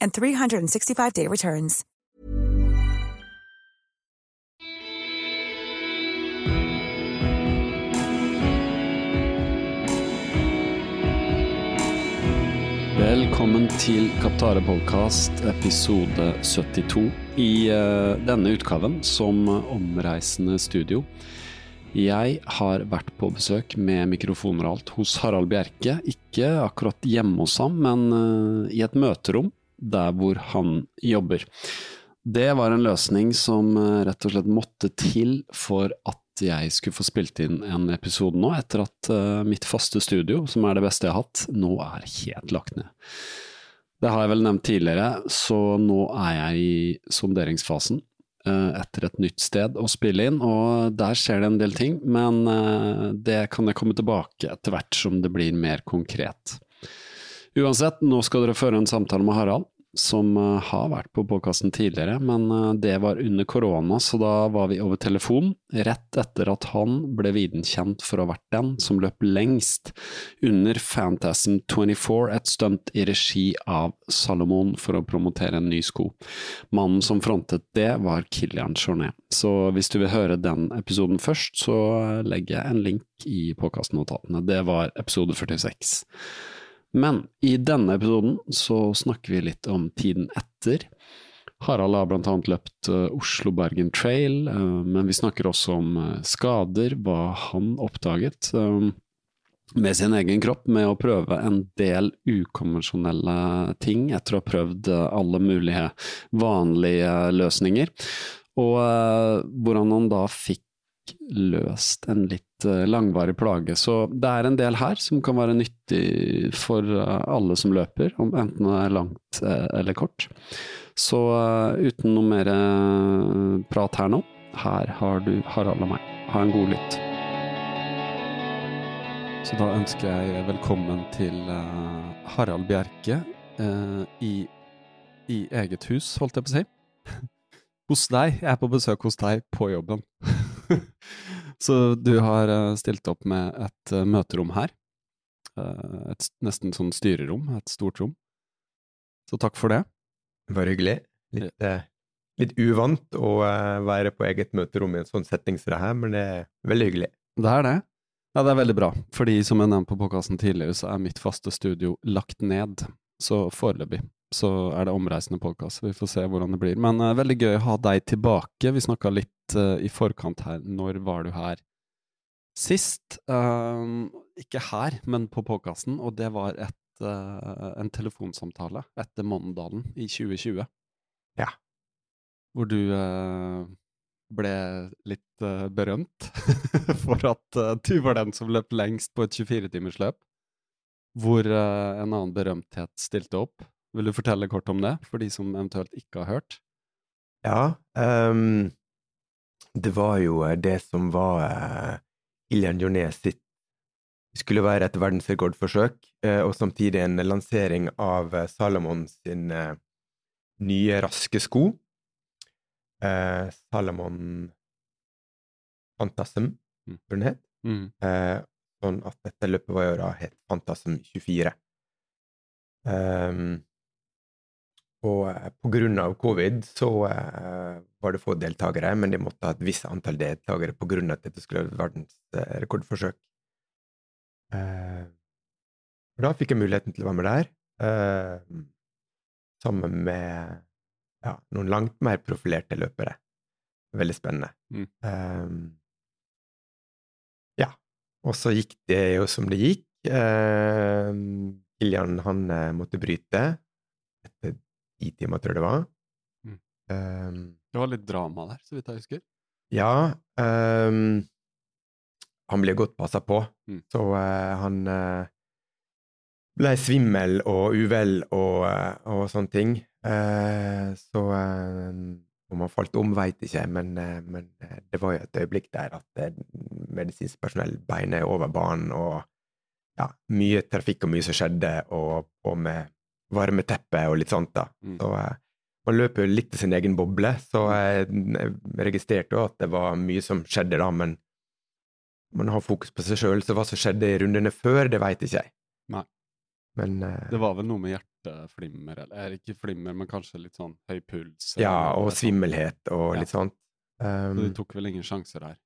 and 365-day returns. Velkommen til Kaptare podcast episode 72. I uh, denne utgaven som omreisende studio. Jeg har vært på besøk med mikrofoner og alt hos Harald Bjerke. Ikke akkurat hjemme hos ham, men uh, i et møterom der hvor han jobber. Det var en løsning som eh, rett og slett måtte til for at jeg skulle få spilt inn en episode nå, etter at uh, mitt faste studio, som er det beste jeg har hatt, nå er helt lagt ned. Det har jeg vel nevnt tidligere, så nå er jeg i sonderingsfasen uh, etter et nytt sted å spille inn, og der skjer det en del ting, men det kan jeg komme tilbake etter hvert som det blir mer konkret. Uansett, nå skal dere føre en samtale med Harald, som uh, har vært på podkasten tidligere, men uh, det var under korona, så da var vi over telefon, rett etter at han ble videnkjent for å ha vært den som løp lengst under Fantasm 24, et stunt i regi av Salomon for å promotere en ny sko. Mannen som frontet det, var Kilian Jornet. Så hvis du vil høre den episoden først, så legger jeg en link i podkastnotatene. Det var episode 46. Men i denne episoden så snakker vi litt om tiden etter. Harald har annet løpt uh, Oslo-Bergen Trail, uh, men vi snakker også om uh, skader, hva han oppdaget med sin egen kropp, med å prøve en del ukonvensjonelle ting etter å ha prøvd alle mulige vanlige løsninger, og hvordan han da fikk løst en litt uh, langvarig plage. Så det er en del her som kan være nyttig for uh, alle som løper, om enten det er langt uh, eller kort. Så uten noe mer prat her nå, her har du Harald og meg. Ha en god lytt. Så da ønsker jeg velkommen til Harald Bjerke i, i eget hus, holdt jeg på å si. Hos deg. Jeg er på besøk hos deg på jobben. Så du har eh, stilt opp med et eh, møterom her. Eh, et nesten sånn styrerom, et stort rom. Så takk for det. Bare hyggelig. Litt, eh, litt uvant å være på eget møterom i en sånn setting som det her, men det er veldig hyggelig. Det er det. Ja, det er veldig bra. Fordi som jeg nevnte på podkasten tidligere, så er mitt faste studio lagt ned. Så foreløpig så er det omreisende podkast. Vi får se hvordan det blir. Men uh, veldig gøy å ha deg tilbake. Vi snakka litt uh, i forkant her. Når var du her sist? Uh, ikke her, men på podkasten. Og det var et, en telefonsamtale etter Måndalen i 2020. Ja. Hvor du ble litt berømt for at du var den som løp lengst på et 24-timersløp. Hvor en annen berømthet stilte opp. Vil du fortelle kort om det, for de som eventuelt ikke har hørt? Ja, um, det var jo eh, det som var uh, Ilian Jornet sitt Det skulle være et verdensrekordforsøk, uh, og samtidig en lansering av uh, Salomon sin nye, raske sko. Eh, Salomon Fantasm, Mm. tror jeg den het. Mm. Eh, sånn at dette løpet var jo da het Fantasm 24. Ehm, og eh, på grunn av covid så eh, var det få deltakere, men de måtte ha et visst antall deltakere på grunn av at dette skulle være verdens eh, og da fikk jeg muligheten til å være med der, sammen med ja, noen langt mer profilerte løpere. Veldig spennende. Mm. Ehm, ja. Og så gikk det jo som det gikk. Ehm, Kilian, han måtte bryte timer, tror jeg det var. Mm. Um, Det var litt drama der, så vidt jeg husker. ja Um, Han ble godt passa på, Mm. så uh, han uh, ble svimmel og uvel og, uh, og sånne ting. Så om han falt om, veit ikke, men, men det var jo et øyeblikk der at medisinsk personell beinet over banen, og ja, mye trafikk og mye som skjedde, og på med varmeteppe og litt sånt, da. Mm. Så eh, man løper jo litt i sin egen boble, så jeg, jeg registrerte jo at det var mye som skjedde da, men man har fokus på seg sjøl, så hva som skjedde i rundene før, det veit ikke jeg. Nei. Men uh, Det var vel noe med hjerteflimmer, eller er ikke flimmer, men kanskje litt sånn høy puls? Ja, og svimmelhet og Ja. litt sånt. Så de Um, tok vel ingen sjanser her.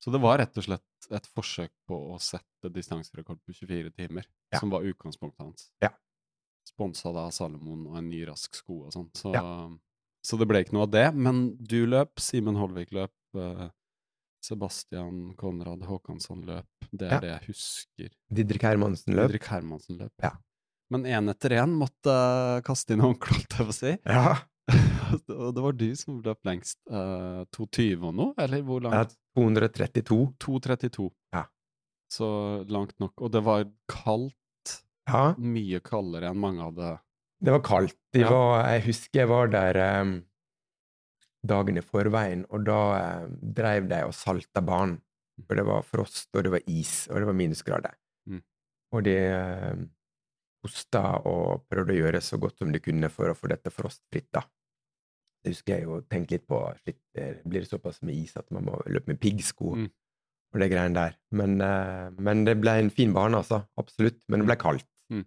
Så det var rett og slett et forsøk på å sette distanserekord på 24 timer, Ja. som var utgangspunktet hans. Ja. Sponsa da Salomon og en ny rask sko og sånn. Så, Ja. så det ble ikke noe av det. Men du løp, Simen Holvik løp, eh, Sebastian Konrad Håkansson løp. Det er det jeg husker. Didrik Hermansen løp. Didrik Hermansen løp. Ja. Men én etter én måtte kaste inn håndkleet, holdt jeg på å si. Ja, og det var du som løp lengst. Uh, 2,20 og noe, eller hvor langt? Ja, 232. 2,32. Ja. Så langt nok. Og det var kaldt, Ja, mye kaldere enn mange hadde det var kaldt. De Ja. var, jeg husker jeg var der um, dagen i forveien, og da um, dreiv de og salta banen. For det var frost, og det var is, og det var minusgrader. Mm. Og de um, hosta og prøvde å gjøre så godt som de kunne for å få dette frostfritt, da. Det husker jeg jo tenkte litt på. Shit, det blir det såpass med is at man må løpe med piggsko Mm. og det greiene der. Men, uh, men det ble en fin bane, altså. Absolutt. Men det ble kaldt. Mm.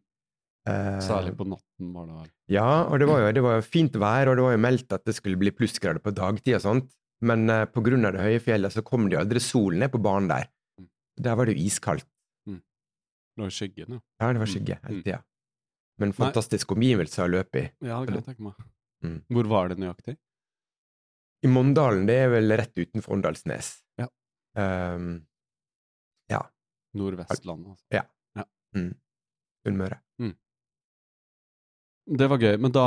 Eh, Særlig på natten, var det vel. ja, og det var, jo, det var jo fint vær, og det var jo meldt at det skulle bli plussgrader på dagtid og sånt. Men uh, på grunn av det høye fjellet så kom det jo aldri sol ned på banen der. Mm. Der var det jo iskaldt. Det var skyggen, ja. Ja, det var Mm. skygge hele Mm. tida. Men fantastisk omgivelse å løpe i. Ja, det kan jeg tenke meg. Mm. Hvor var det nøyaktig? I Mondalen, det er vel rett utenfor Åndalsnes. Ja. Um, ja. Nordvestlandet, altså. Mm. Sunnmøre. Det var gøy, men da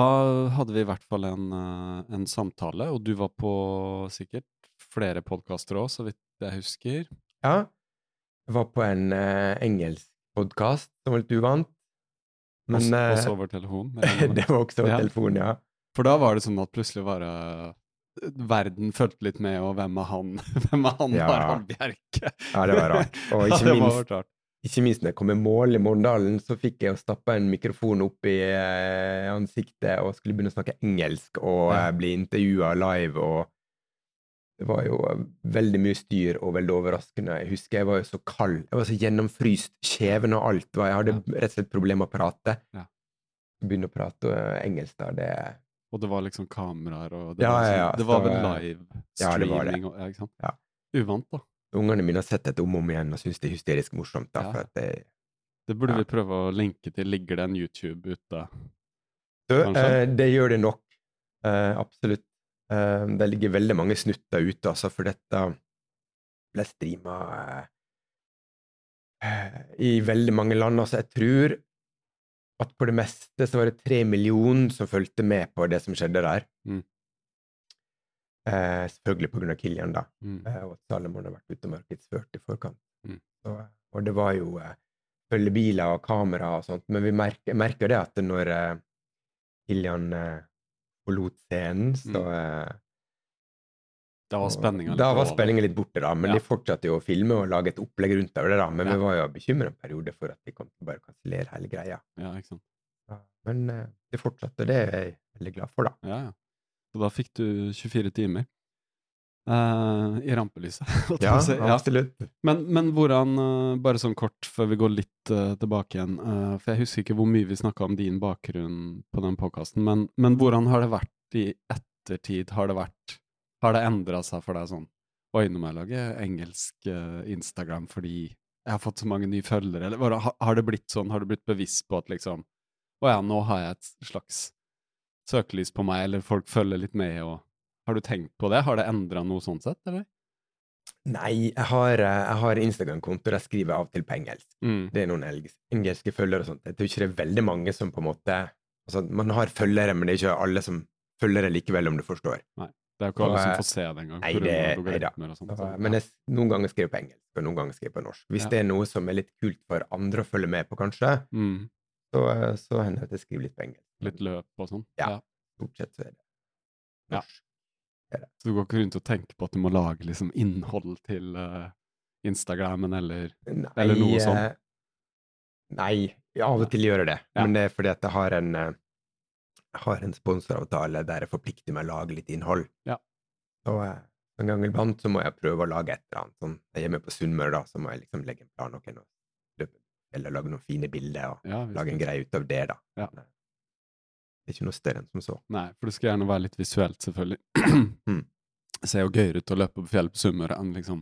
hadde vi i hvert fall en, eh, en samtale, og du var på sikkert flere podkaster òg, så vidt jeg husker. Ja. Jeg var på en uh, engelsk podkast som var litt uvant. Men Også, eh, også over telefon. det var også over Ja. telefon, ja. For da var det sånn at plutselig bare Verden fulgte litt med, og hvem er han? Hvem er han Ja. Harald Bjerke? Ja, det var rart. Og ikke minst, rart. ikke minst når jeg kom i mål i Morgendalen, så fikk jeg jo stappa en mikrofon opp i eh, ansiktet og skulle begynne å snakke engelsk og Ja. eh, bli intervjua live og Det var jo eh, veldig mye styr og veldig overraskende. Jeg husker jeg var jo så kald. Jeg var så gjennomfryst. Kjeven og alt. Jeg hadde rett og slett problemer med å prate. Ja. Begynne å prate eh, engelsk, da, det Og det var liksom kameraer, og det Ja, var, ja, sånn, ja, det var vel live ja, det var det. streaming og ja, ikke sant? Ja. Uvant, da. Ungene mine har sett dette om og om igjen og syns det er hysterisk morsomt. da, Ja. for at det, Det burde Ja. vi prøve å linke til. Ligger det en YouTube ute? Du, eh, det gjør det nok. Eh, absolutt. Eh, det ligger veldig mange snutter ute, altså, for dette ble streama eh, i veldig mange land. Altså, jeg tror at på det meste så var det tre millioner som fulgte med på det som skjedde der. Mm. Eh, selvfølgelig på grunn av Kilian, da. Mm. Eh, og at Salomon har vært ute og markedsført i forkant. Mm. Så, og det var jo eh, følgebiler og kamera og sånt, men vi merker, merker det at når eh, Kilian eh, forlot scenen, så Mm. Da var spenninga Da var spenningen litt borte, da. Men Ja. de fortsatte jo å filme og lage et opplegg rundt det, da. Men Ja. vi var jo bekymra en periode for at de kom til å bare kansellere hele greia. Ja, ikke sant. Men eh, det fortsatte, og det er jeg veldig glad for, da. Ja, ja. Så da fikk du 24 timer uh, i rampelyset. Ja, si. ja. absolutt. Men, men hvordan, eh, bare sånn kort før vi går litt uh, tilbake igjen, uh, for jeg husker ikke hvor mye vi snakka om din bakgrunn på den podkasten, men, men hvordan har det vært i ettertid? Har det vært Har det endra seg for deg sånn Oi, nå må jeg lage engelsk uh, Instagram fordi jeg har fått så mange nye følgere, eller har, har det blitt sånn, har du blitt bevisst på at liksom Å ja, nå har jeg et slags søkelys på meg, eller folk følger litt med, og Har du tenkt på det? Har det endra noe sånn sett, eller? Nei, jeg har, eh, jeg har Instagram-konto der jeg skriver av og til på engelsk. Mm. Det er noen engelske følgere og sånt. Jeg tror ikke det er veldig mange som på en måte Altså, man har følgere, men det er ikke alle som følger det likevel, om du forstår. Det er jo ikke alle som får se det engang. nei, det- nei da. Så, men jeg, noen ganger skriver jeg på engelsk, og noen ganger skriver jeg på norsk. Hvis Ja. det er noe som er litt kult for andre å følge med på, kanskje, mm. så, så hender det at jeg skriver litt på engelsk. Litt løp og sånn. Ja. Stort sett så er det Ja. norsk. Så du går ikke rundt og tenker på at du må lage liksom innhold til uh, Instagrammen eller Nei, Eller noe sånt. eh, Nei, ja, av og til gjør jeg det. Ja. Men det er fordi at jeg har en, jeg har en sponsoravtale der jeg forplikter meg å lage litt innhold. Ja. Og eh, en gang iblant så må jeg prøve å lage et eller annet. Sånn, jeg er hjemme på Sunnmøre, da, så må jeg liksom legge en plan noen og løpe, eller lage noen fine bilder og ja, lage en greie ut av det, da. Ja. Det er ikke noe større enn som så. Nei, for det skal gjerne være litt visuelt, selvfølgelig. Mm. Det ser jo gøyere ut å løpe på fjellet på Sunnmøre enn liksom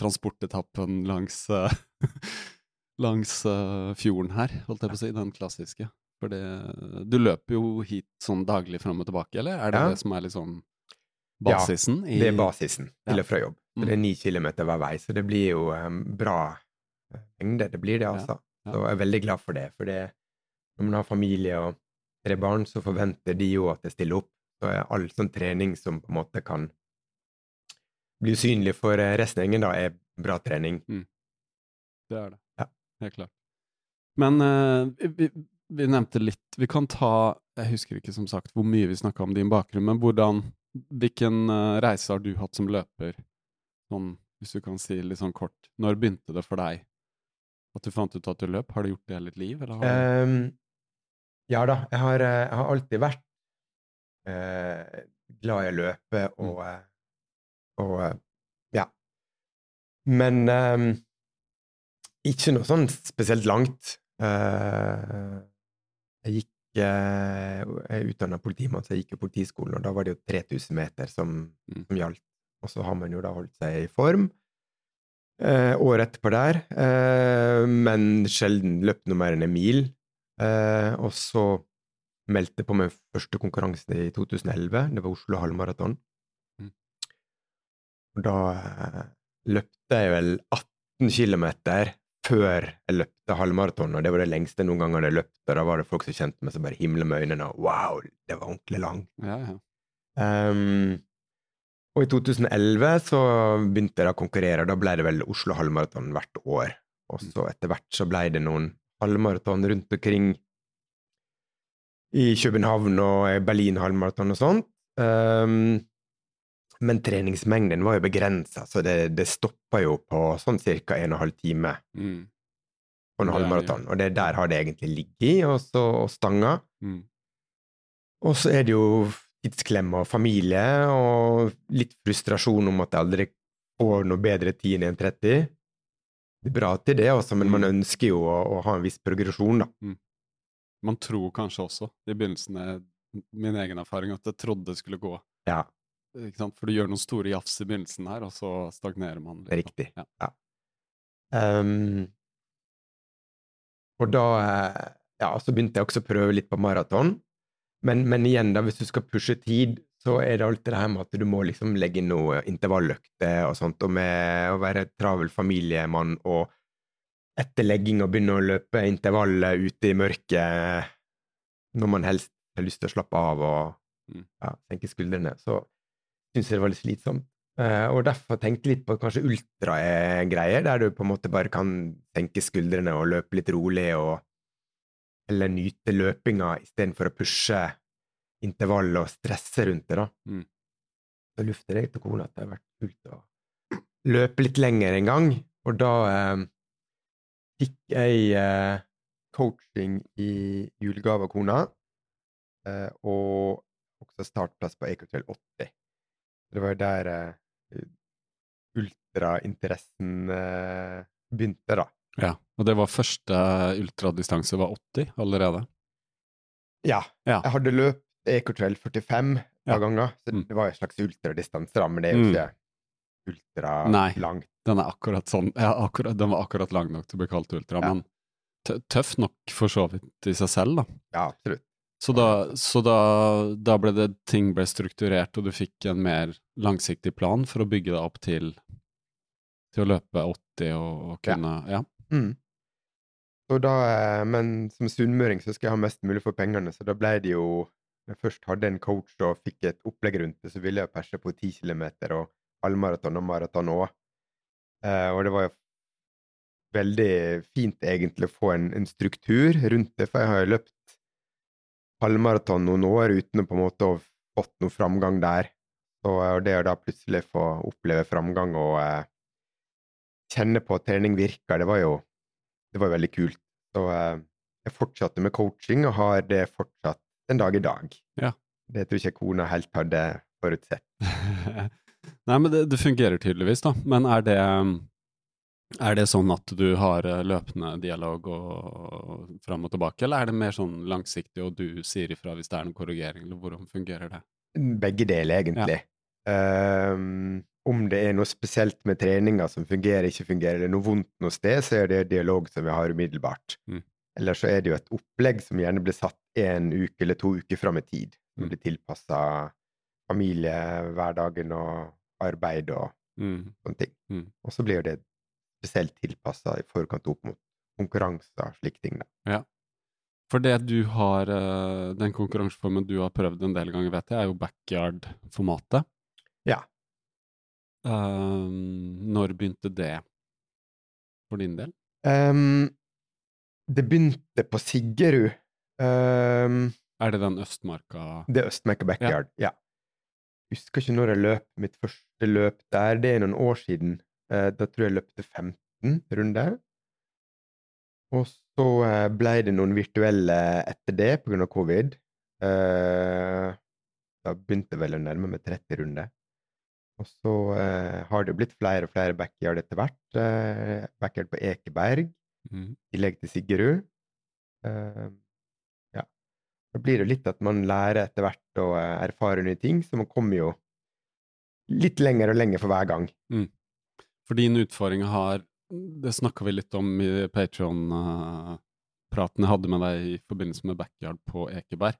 transportetappen langs eh, langs uh, fjorden her, holdt jeg på å si, den klassiske. For det, du løper jo hit sånn daglig fram og tilbake, eller er det Ja. det som er liksom basisen? Ja, Det er basisen til og fra jobb. Så Mm. det er ni kilometer hver vei, så det blir jo um, bra eh, mengde. Det blir det, altså. ja. Så jeg er veldig glad for det. For det, når man har familie og tre barn, så forventer de jo at jeg stiller opp. Så er all sånn trening som på en måte kan bli usynlig for eh, resten av gjengen, da, er bra trening. Det er det. Ja. Helt klart. Men eh, vi, nevnte litt Vi kan ta Jeg husker ikke som sagt hvor mye vi snakka om din bakgrunn, men hvordan Hvilken eh, reise har du hatt som løper? Sånn, hvis du kan si litt sånn kort. Når begynte det for deg at du fant ut at du løp? Har du gjort det hele ditt liv, eller har du Ehm, ja da, jeg har, eh, jeg har alltid vært uh, glad i å løpe og, mm. og eh, ja. Men um, ikke noe sånn spesielt langt. Eh, jeg gikk eh, Jeg utdanna politimann, så jeg gikk jo politiskolen, og da var det jo 3000 meter som, Mm. som gjaldt. Og så har man jo da holdt seg i form. Eh, året etterpå der, eh, men sjelden løpt noe mer enn en mil. Eh, og så meldte jeg på min første konkurranse i 2011. Det var Oslo halvmaraton. Mm. Og da eh, løpte jeg vel 18 km før jeg løpte halvmaraton, og det var det lengste noen gang hadde løpt. Og da var det folk som kjente meg som bare himla med øynene, og wow, det var ordentlig langt. Ja, ja. Um, og i 2011 så begynte jeg å konkurrere, og da ble det vel Oslo halvmaraton hvert år. Og så etter hvert så ble det noen halvmaraton rundt omkring i København og Berlin halvmaraton og sånt. Ehm, men treningsmengden var jo begrensa, så det, det stoppa jo på sånn ca. 1 12 time Mm. på en halvmaraton. Og det der har det egentlig ligget i, og så og stanga. Mm. Og så er det jo tidsklemme og familie, og litt frustrasjon om at jeg aldri får noe bedre tid enn 1,30. Det er bra til det, også, men man Mm. ønsker jo å, å ha en viss progresjon, da. Man tror kanskje også, i begynnelsen er min egen erfaring, at jeg trodde det skulle gå. Ja? For du gjør noen store jafs i begynnelsen her, og så stagnerer man. liksom. riktig. Ja. Ja. Um, og da eh, Ja, så begynte jeg også å prøve litt på maraton. Men, men igjen, da, hvis du skal pushe tid, så er det alltid det her med at du må liksom legge inn noe intervalløkter og sånt, og med å være travel familiemann og etter legging og begynne å løpe intervaller ute i mørket når man helst har lyst til å slappe av og Mm. ja, senke skuldrene, så syns jeg det var litt slitsomt. Eh, og derfor tenkte litt på kanskje ultra er der du på en måte bare kan senke skuldrene og løpe litt rolig, og eller nyte løpinga istedenfor å pushe intervall og stresse rundt det, da. Mm. Så lufter jeg til kona at det har vært kult å løpe litt lenger en gang, og da eh, fikk jeg eh, coaching i julegave av kona, eh, og også startplass på Ecotrail 80. Det var jo der uh, ultrainteressen uh, begynte, da. Ja, og det var første ultradistanse var 80 allerede? Ja. Ja. Jeg hadde løpt Ecotrail 45 et Ja. par ganger, så Mm. det var jo en slags ultradistanse, da, men det er jo Mm. ikke Nei. ultralangt. Den er akkurat sånn, ja, akkurat, den var akkurat lang nok til å bli kalt ultra, Ja. men tøff nok for så vidt i seg selv, da. Ja, absolutt. Så da, så da, da ble det, ting ble strukturert, og du fikk en mer langsiktig plan for å bygge deg opp til, til å løpe 80 og, og kunne Ja. Mm. Så da, eh, men som sunnmøring så skal jeg ha mest mulig for pengene, så da ble det jo Når jeg først hadde en coach og fikk et opplegg rundt det, så ville jeg perse på 10 km og halvmaraton og maraton òg. Eh, og det var jo veldig fint egentlig å få en, en struktur rundt det, for jeg har jo løpt halvmaraton noen år uten å på en måte ha fått noe framgang der. Så, og det å da plutselig få oppleve framgang og eh, kjenne på at trening virker, det var jo det var veldig kult. Så eh, jeg fortsatte med coaching, og har det fortsatt den dag i dag. Ja. Det tror ikke kona helt hadde forutsett. Nei, men det, det fungerer tydeligvis, da. Men er det, er det sånn at du har eh, løpende dialog og fram og tilbake, eller er det mer sånn langsiktig, og du sier ifra hvis det er noen korrigering, eller hvordan fungerer det? Begge deler, egentlig. Ehm, om det er noe spesielt med treninga som fungerer, ikke fungerer, eller noe vondt noe sted, så er det dialog som vi har umiddelbart. Mm. Eller så er det jo et opplegg som gjerne blir satt en uke eller to uker fram i tid. Som Mm. blir tilpassa familie, hverdagen og arbeid og Mm. sånne ting. Mm. Og så blir det spesielt tilpassa i forkant opp mot konkurranser og slike ting. Da. For det du har, eh, den konkurranseformen du har prøvd en del ganger, vet jeg, er jo backyard-formatet. Ja. Um, når begynte det for din del? Um, det begynte på Siggerud. Um, Er det den Østmarka det er Østmarka Backyard, ja. Husker ikke når jeg løp mitt første løp der. Det er noen år siden. Eh, da tror jeg jeg løpte 15 runder. Og så eh, ble det noen virtuelle etter det av covid. Eh, da begynte jeg vel å nærme meg 30 runder. Og så har det blitt flere og flere backyard etter hvert. Backyard på Ekeberg, Mhm. i tillegg til Siggerud. Ja. Da blir det litt at man lærer etter hvert å erfare nye ting, så man kommer jo litt lenger og lenger for hver gang. For din utfordring har Det snakka vi litt om i Patron-praten jeg hadde med deg i forbindelse med backyard på Ekeberg.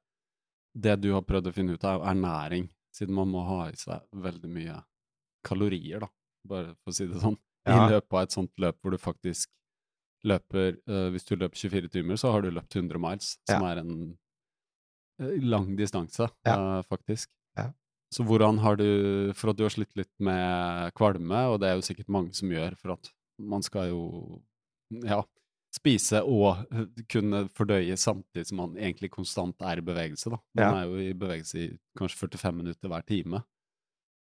Det du har prøvd å finne ut av, er ernæring, siden man må ha i seg veldig mye kalorier, da, bare for å si det sånn, i Ja. løpet av et sånt løp hvor du faktisk løper uh, Hvis du løper 24 timer, så har du løpt 100 miles, som er en eh, lang distanse, eh, faktisk. Så hvordan har du For at du har slitt litt med kvalme, og det er jo sikkert mange som gjør, for at man skal jo ja, spise og kunne fordøye samtidig som man egentlig konstant er i bevegelse, da. Man Ja. er jo i bevegelse i kanskje 45 minutter hver time.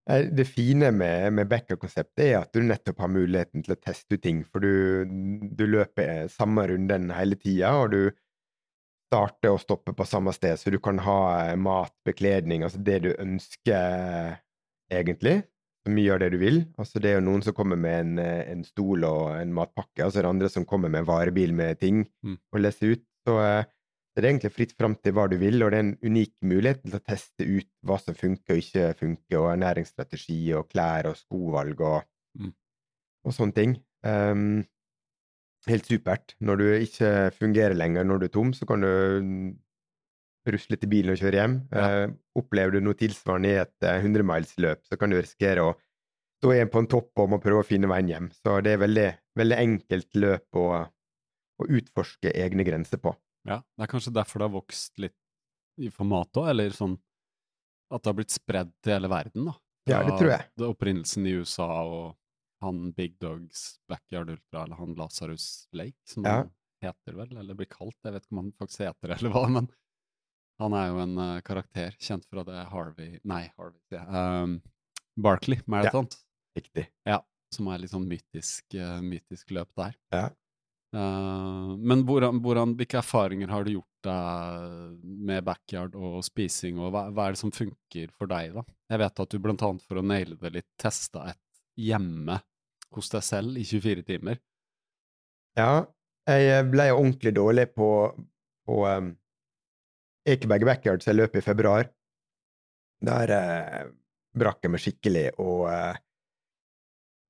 Eh, Det fine med, med backup-konseptet er at du nettopp har muligheten til å teste ut ting, for du, du løper samme runden hele tida, og du starter og stoppe på samme sted, så du kan ha eh, mat, bekledning, altså det du ønsker egentlig. Så mye av det du vil. Altså det er jo noen som kommer med en, eh, en stol og en matpakke, og så er det andre som kommer med en varebil med ting Mm. å lese ut. Så eh, det er egentlig fritt fram til hva du vil, og det er en unik mulighet til å teste ut hva som funker og ikke funker, og ernæringsstrategi og klær og skovalg og, Mm. og sånne ting. Ehm, helt supert. Når du ikke fungerer lenger når du er tom, så kan du rusle til bilen og kjøre hjem. Ja. Eh, opplever du noe tilsvarende i et eh, 100-milesløp, så kan du risikere å stå igjen på en topp og må prøve å finne veien hjem. Så det er veldig, veldig enkelt løp å, å utforske egne grenser på. Ja, det er kanskje derfor det har vokst litt i format òg, eller sånn at det har blitt spredd til hele verden, da. Ja, det tror jeg. det Opprinnelsen i USA og han Big Dogs Backyard Ultra, eller han Lazarus Lake, som Ja. han heter vel, eller blir kalt, jeg vet ikke om han faktisk heter det eller hva, men han er jo en uh, karakter kjent fra det Harvey, nei, Harvey, ja. um, Barkley Marathon, Riktig. ja, som er litt sånn mytisk, uh, mytisk løp der. Ja. Uh, men hvordan, hvordan, hvilke erfaringer har du gjort deg med backyard og spising, og hva, hva, er det som funker for deg, da? Jeg vet at du blant annet for å naile det litt testa et hjemme hos deg selv i 24 timer. Ja, jeg ble ordentlig dårlig på, på um, Ekeberg Backyard, så jeg løp i februar. Der eh, brakk jeg meg skikkelig og eh,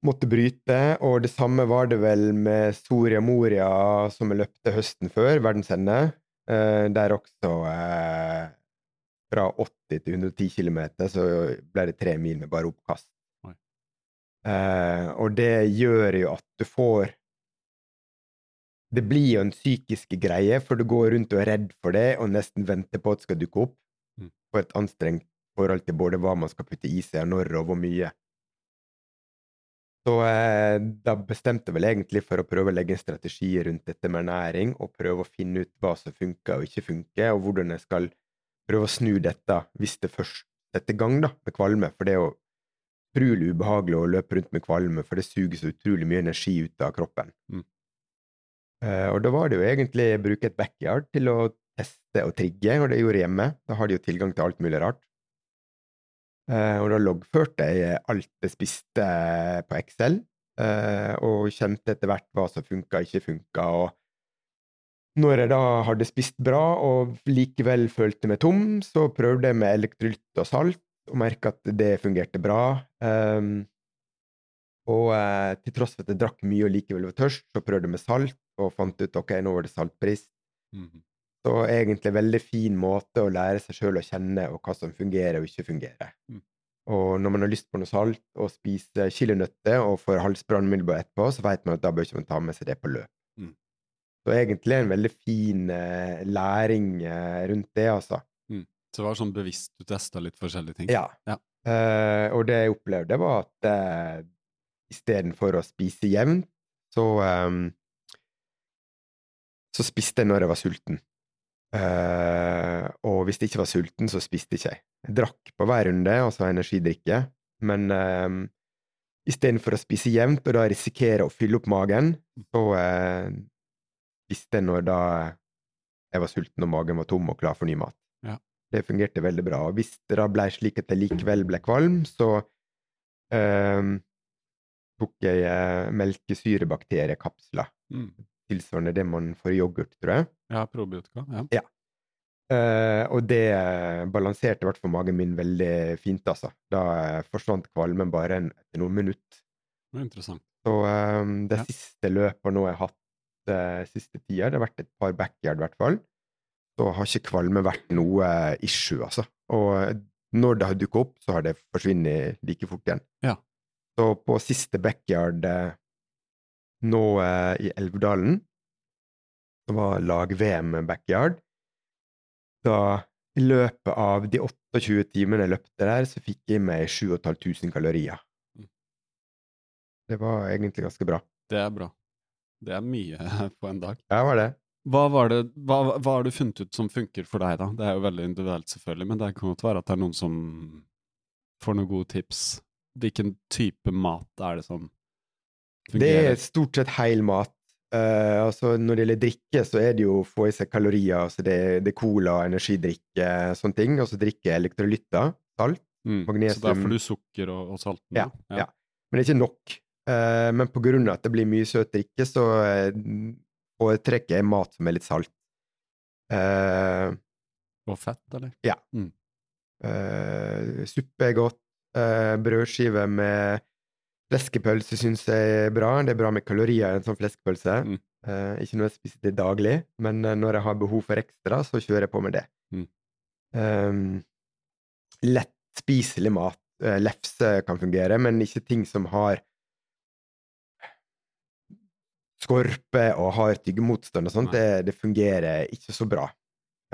måtte bryte. Og det samme var det vel med Soria Moria, som jeg løpte høsten før, verdensende. Eh, der også eh, fra 80 til 110 km så ble det tre mil med bare oppkast. Eh, og det gjør jo at du får Det blir jo en psykisk greie, for du går rundt og er redd for det og nesten venter på at det skal dukke opp. Mm. På et anstrengt forhold til både hva man skal putte i seg, og når og hvor mye. Så eh, da bestemte jeg vel egentlig for å prøve å legge en strategi rundt dette med ernæring, og prøve å finne ut hva som funker og ikke funker, og hvordan jeg skal prøve å snu dette hvis det først setter i gang da, med kvalme. For det er jo utrolig ubehagelig å løpe rundt med kvalme, for det suger så utrolig mye energi ut av kroppen. Mm. Uh, og da var det jo egentlig å bruke et backyard til å teste og trigge, og det gjorde jeg hjemme. Da har de jo tilgang til alt mulig rart. Uh, og da loggførte jeg alt jeg spiste på Excel, uh, og kjente etter hvert hva som funka ikke funka. Og når jeg da hadde spist bra og likevel følte meg tom, så prøvde jeg med elektrolytt og salt, og merka at det fungerte bra. Um, og uh, til tross for at jeg drakk mye og likevel var tørst, så prøvde jeg med salt, og fant ut ok, nå var det saltpris. Mm -hmm. Så egentlig veldig fin måte å lære seg sjøl å kjenne, og hva som fungerer og ikke fungerer. Mm. Og når man har lyst på noe salt og spiser chilinøtter og får halsbrann umiddelbart etterpå, så vet man at da bør ikke man ta med seg det på løp. Mm. Så egentlig en veldig fin eh, læring eh, rundt det, altså. Så det var sånn bevisst du testa litt forskjellige ting? Ja. ja. Uh, og det jeg opplevde, var at uh, istedenfor å spise jevnt, så um, så spiste jeg når jeg var sulten. Uh, og hvis jeg ikke var sulten, så spiste jeg ikke jeg. Jeg drakk på hver runde, altså energidrikke, men uh, istedenfor å spise jevnt og da risikere å fylle opp magen, så uh, spiste jeg når da jeg var sulten og magen var tom og klar for ny mat. Det fungerte veldig bra. Og hvis det da ble slik at jeg likevel ble kvalm, så eh, tok jeg eh, melkesyrebakteriekapsler. Mm tilsvarende det man får i yoghurt, tror jeg. Ja, probiotika. Ja. ja. Eh, og det uh, balanserte i hvert fall magen min veldig fint, altså. Da uh, forsvant kvalmen bare en, etter noen minutter. Det er interessant. Så um, det ja. siste løpet nå jeg har hatt siste tida, det har vært et par backyard i hvert fall, så har ikke kvalme vært noe issue, altså. Og når det har dukket opp, så har det forsvunnet like fort igjen. Ja. Så på siste backyard nå eh, i Elvedalen, som var lag-VM backyard. Da i løpet av de 28 timene jeg løpte der, så fikk jeg i meg 7500 kalorier. Mm. Det var egentlig ganske bra. Det er bra. Det er mye på en dag. Ja, var det. Hva, var det, hva, hva har du funnet ut som funker for deg, da? Det er jo veldig individuelt, selvfølgelig, men det kan godt være at det er noen som får noen gode tips. Hvilken type mat er det som fungerer? Det er stort sett heil mat. Uh, altså når det gjelder drikke, så er det jo å få i seg kalorier. altså Det, det er cola, energidrikke, sånne ting. Og så drikke elektrolytter, salt, mm, magnesium Så der får du sukker og, og salt? Ja, ja. ja, Men det er ikke nok. Uh, men på grunn av at det blir mye søt drikke, så uh, foretrekker jeg mat er litt salt. Uh, og fett, eller? Ja. Mm. Uh, suppe er godt. Uh, brødskive med Fleskepølse syns jeg er bra. Det er bra med kalorier i en sånn fleskepølse. Mm. Ikke noe jeg spiser til daglig, men når jeg har behov for ekstra, så kjører jeg på med det. Mm. Um, lett spiselig mat. Lefse kan fungere, men ikke ting som har skorpe og har tyggemotstand og sånt. Det, det, fungerer ikke så bra.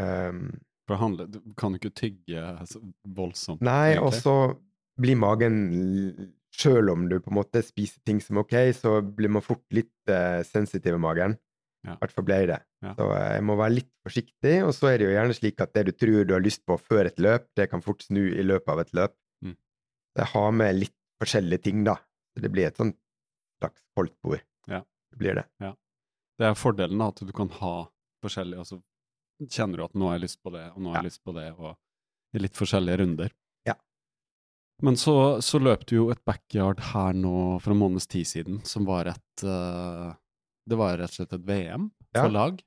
Um, for han du kan ikke tygge voldsomt. Nei, og så blir magen Sjøl om du på en måte spiser ting som er ok, så blir man fort litt uh, sensitiv i magen. I hvert fall ble jeg det. Ja. Så uh, jeg må være litt forsiktig. Og så er det jo gjerne slik at det du tror du har lyst på før et løp, det kan fort snu i løpet av et løp. Mm. Så jeg har med litt forskjellige ting, da. Så det blir et sånt slags koldtbord. Ja. Det blir det. Ja. Det er fordelen, da, at du kan ha forskjellige Og så kjenner du at nå har jeg lyst på det, og nå har jeg Ja. lyst på det, og i litt forskjellige runder. Ja. Men så, så løp du jo et backyard her nå for en måneds tid siden, som var et uh, Det var rett og slett et VM for Ja. lag.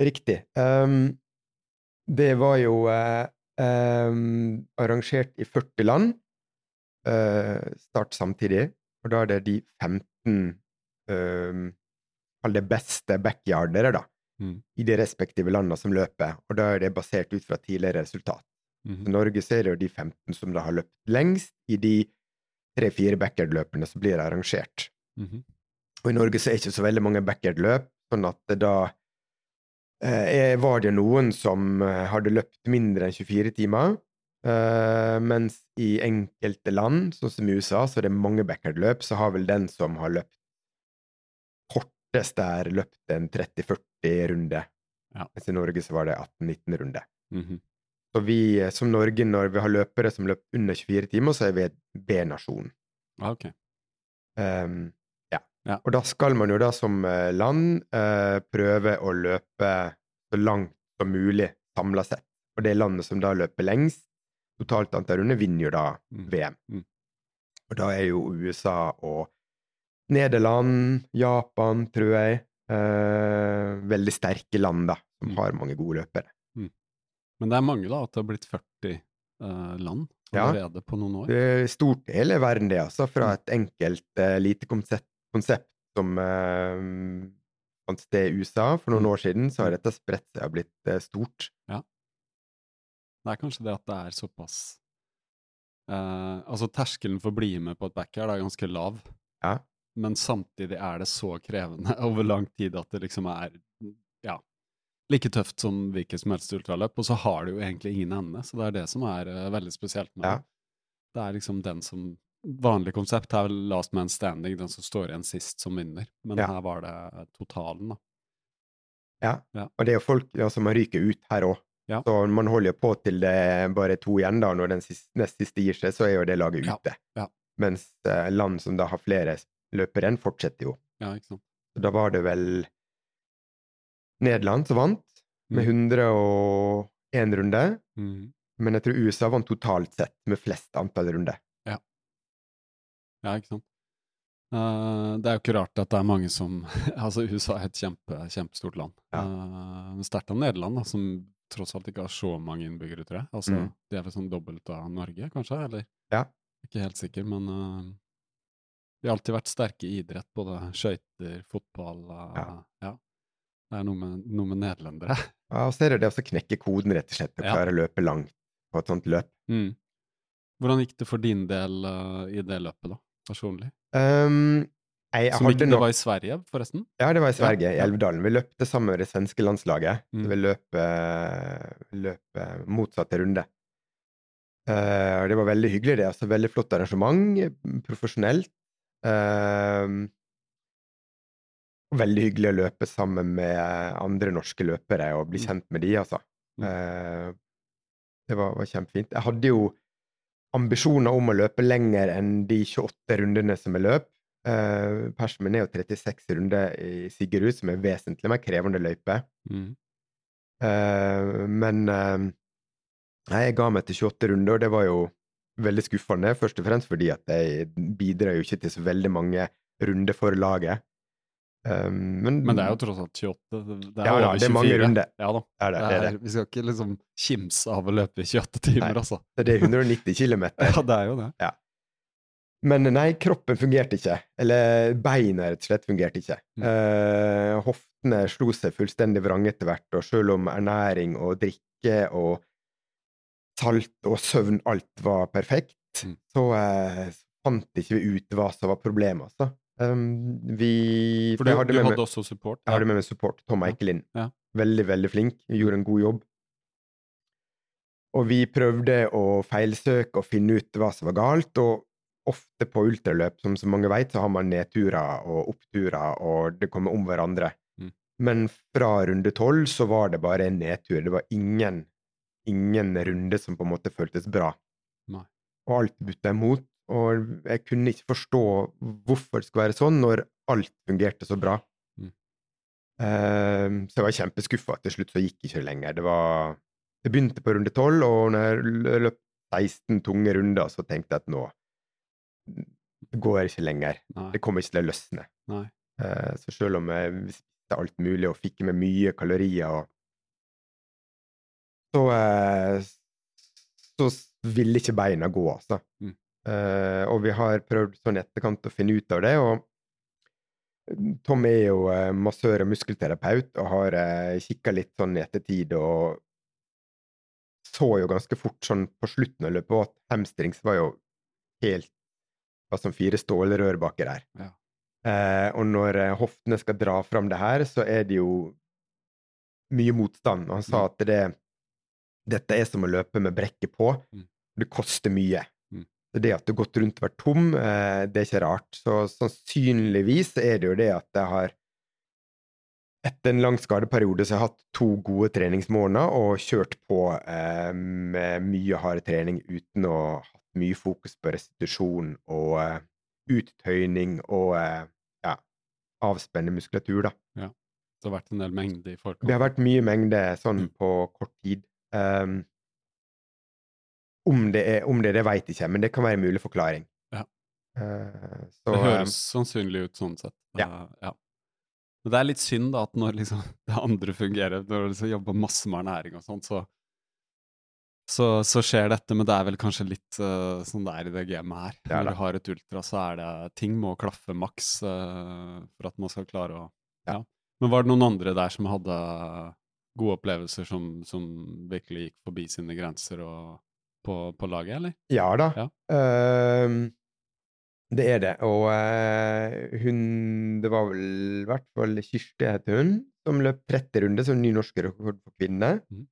Riktig. Um, det var jo uh, um, arrangert i 40 land. Uh, start samtidig. Og da er det de 15 um, Kall det beste backyardere, da. Mm. I de respektive landene som løper. Og da er det basert ut fra tidligere resultat. I Mhm. Norge så er det jo de 15 som da har løpt lengst i de tre-fire backyard-løpene som blir arrangert. Mhm. Og i Norge så er det ikke så veldig mange backyard-løp, sånn at da eh, var det noen som eh, hadde løpt mindre enn 24 timer. Eh, mens i enkelte land, sånn som i USA, så er det mange backyard-løp, så har vel den som har løpt kortest der, løpt en 30-40 runde. Ja. Mens i Norge så var det 18-19 runde. Mhm. Så vi eh, som Norge, når vi har løpere som løper under 24 timer, så er vi B-nasjon. Ah, okay. Um, ja. Ja. Og da skal man jo da som eh, land uh, prøve å løpe så langt som mulig samla sett. Og det landet som da løper lengst, totalt antall runder, vinner jo da Mm. VM. Mm. Og da er jo USA og Nederland, Japan, tror jeg, eh, veldig sterke land, da, som Mm. har mange gode løpere. Men det er mange, da, at det har blitt 40 eh, land Ja. allerede på noen år. Det stort del er verden, det, altså. Fra Mm. et enkelt eh, lite konsept, konsept som uh, fant sted i USA for noen Mm. år siden, så har dette spredt seg og blitt eh, stort. Det er kanskje det at det er såpass eh, Altså, terskelen for å bli med på et backyard er ganske lav, Ja. Men samtidig er det så krevende over lang tid at det liksom er ja, like tøft som hvilket som helst ultraløp, og så har det jo egentlig ingen ende, så det er det som er uh, veldig spesielt med Ja. det. Det er liksom den som Vanlig konsept er last man standing, den som står igjen sist, som vinner, men Ja. her var det totalen, da. Ja. Ja. Og det er jo folk ja, som ryker ut her òg. Så man holder jo på til det bare to igjen, da. Når den siste, nest siste gir seg, så er jo det laget ute. Ja. Mens uh, land som da har flere løpere igjen, fortsetter jo. Ja, ikke sant. Så da var det vel Nederland som vant, med Mm. 101 runder. Mm. Men jeg tror USA vant totalt sett med flest antall runder. Ja, ja, ikke sant. Uh, det er jo ikke rart at det er mange som Altså, USA er et kjempe, kjempestort land. Ja. Uh, Sterkt av Nederland, da, som tross alt ikke har så mange innbyggere, tror jeg. Altså, Mm. De er vel sånn dobbelt av Norge, kanskje? Eller? Ja. Ikke helt sikker, men eh, de har alltid vært sterke i idrett. Både skøyter, fotball eh, Ja. ja. Det er noe med, noe med nederlendere. Ja, og så er det det å knekke koden, rett og slett, Ja. klare å løpe langt på et sånt løp. Mm. Hvordan gikk det for din del uh, i det løpet, da? Personlig? Um, jeg Som hadde ikke det var i Sverige, forresten? Ja, det var i Ja, Sverige, i ja. Elvedalen. Vi løpte sammen med det svenske landslaget. Mm. Så vi løp, eh, løp motsatte runde. Uh, og det var veldig hyggelig, det. Altså, veldig flott arrangement. Profesjonelt. Og veldig hyggelig å løpe sammen med andre norske løpere og bli Mm. kjent med de, altså. Eh, det var, var kjempefint. Jeg hadde jo ambisjoner om å løpe lenger enn de 28 rundene som jeg løp. Uh, min er jo 36 runder i Sigerud, som er vesentlig mer krevende løype. Mm. Uh, men uh, jeg ga meg til 28 runder, og det var jo veldig skuffende. Først og fremst fordi at jeg bidrar jo ikke til så veldig mange runder for laget. Um, men, Men det er jo tross alt 28. Det er Ja da, over det er mange runder. Ja da. det er det, det er. Vi skal ikke liksom kimse av å løpe i 28 timer, Nei. altså. Det er 190 km. Ja, det er jo det. Men nei, kroppen fungerte ikke. Eller beina, rett og slett, fungerte ikke. Mm. Uh, hoftene slo seg fullstendig vrang etter hvert, og selv om ernæring og drikke og salt og søvn, alt var perfekt, Mm. så eh, fant ikke vi ut hva som var problemet, altså. Um, vi For du, hadde, du med hadde meg, også support? jeg hadde med meg support. Tom Ja. Eikelin. Ja. Veldig, veldig flink. Gjorde en god jobb. Og vi prøvde å feilsøke og finne ut hva som var galt, og ofte på ultraløp, som så mange vet, så har man nedturer og oppturer, og det kommer om hverandre. Mm. Men fra runde tolv så var det bare en nedtur. Det var ingen, ingen runde som på en måte føltes bra. Nei. Og alt butta imot. Og jeg kunne ikke forstå hvorfor det skulle være sånn, når alt fungerte så bra. Mm. Uh, så jeg var kjempeskuffa. Til slutt så gikk ikke lenger. Det var Jeg begynte på runde tolv, og når jeg løp 16 tunge runder, så tenkte jeg at nå det går ikke lenger. Nei. Det kommer ikke til å løsne. Eh, så selv om jeg visste alt mulig og fikk i meg mye kalorier og Så eh, så ville ikke beina gå, altså. Mm. Uh, og vi har prøvd sånn i etterkant å finne ut av det, og Tom er jo eh, massør og muskelterapeut og har eh, kikka litt sånn i ettertid og så jo ganske fort sånn på slutten av løpet at hamstrings var jo helt var som fire stålrør baki der. Ja. Eh, og når hoftene skal dra fram det her, så er det jo mye motstand. Og han sa Mm. at det, dette er som å løpe med brekket på. Mm. Det koster mye. Mm. Så det at du har gått rundt og vært tom, eh, det er ikke rart. Så sannsynligvis er det jo det at jeg har etter en lang skadeperiode så har jeg hatt to gode treningsmåneder og kjørt på eh, med mye hard trening uten å ha hatt mye fokus på restitusjon og eh, uttøyning og eh, ja, avspenne muskulatur, da. Det har vært en del mengde i forkant. Det har vært mye mengde sånn Mm. på kort tid. Um, om det er om det, det veit jeg ikke, men det kan være en mulig forklaring. Ja. Uh, så, det høres høres sannsynlig ut sånn sett. Ja. Uh, ja. Men det er litt synd da, at når liksom det andre fungerer, når du liksom jobber masse med ernæring og sånt, så, så, så skjer dette. Men det er vel kanskje litt uh, sånn det er i det gamet her. Er når du har et ultra, så er det ting må klaffe maks for at man skal klare å Ja. ja. Men var det noen andre der som hadde gode opplevelser som, som virkelig gikk forbi sine grenser og, på, på laget, eller? Ja da. Ja. Uh, det er det. Og uh, hun Det var vel i hvert fall Kirsti heter hun, som løp 30 runder som ny norsk rekord for kvinner. Mm.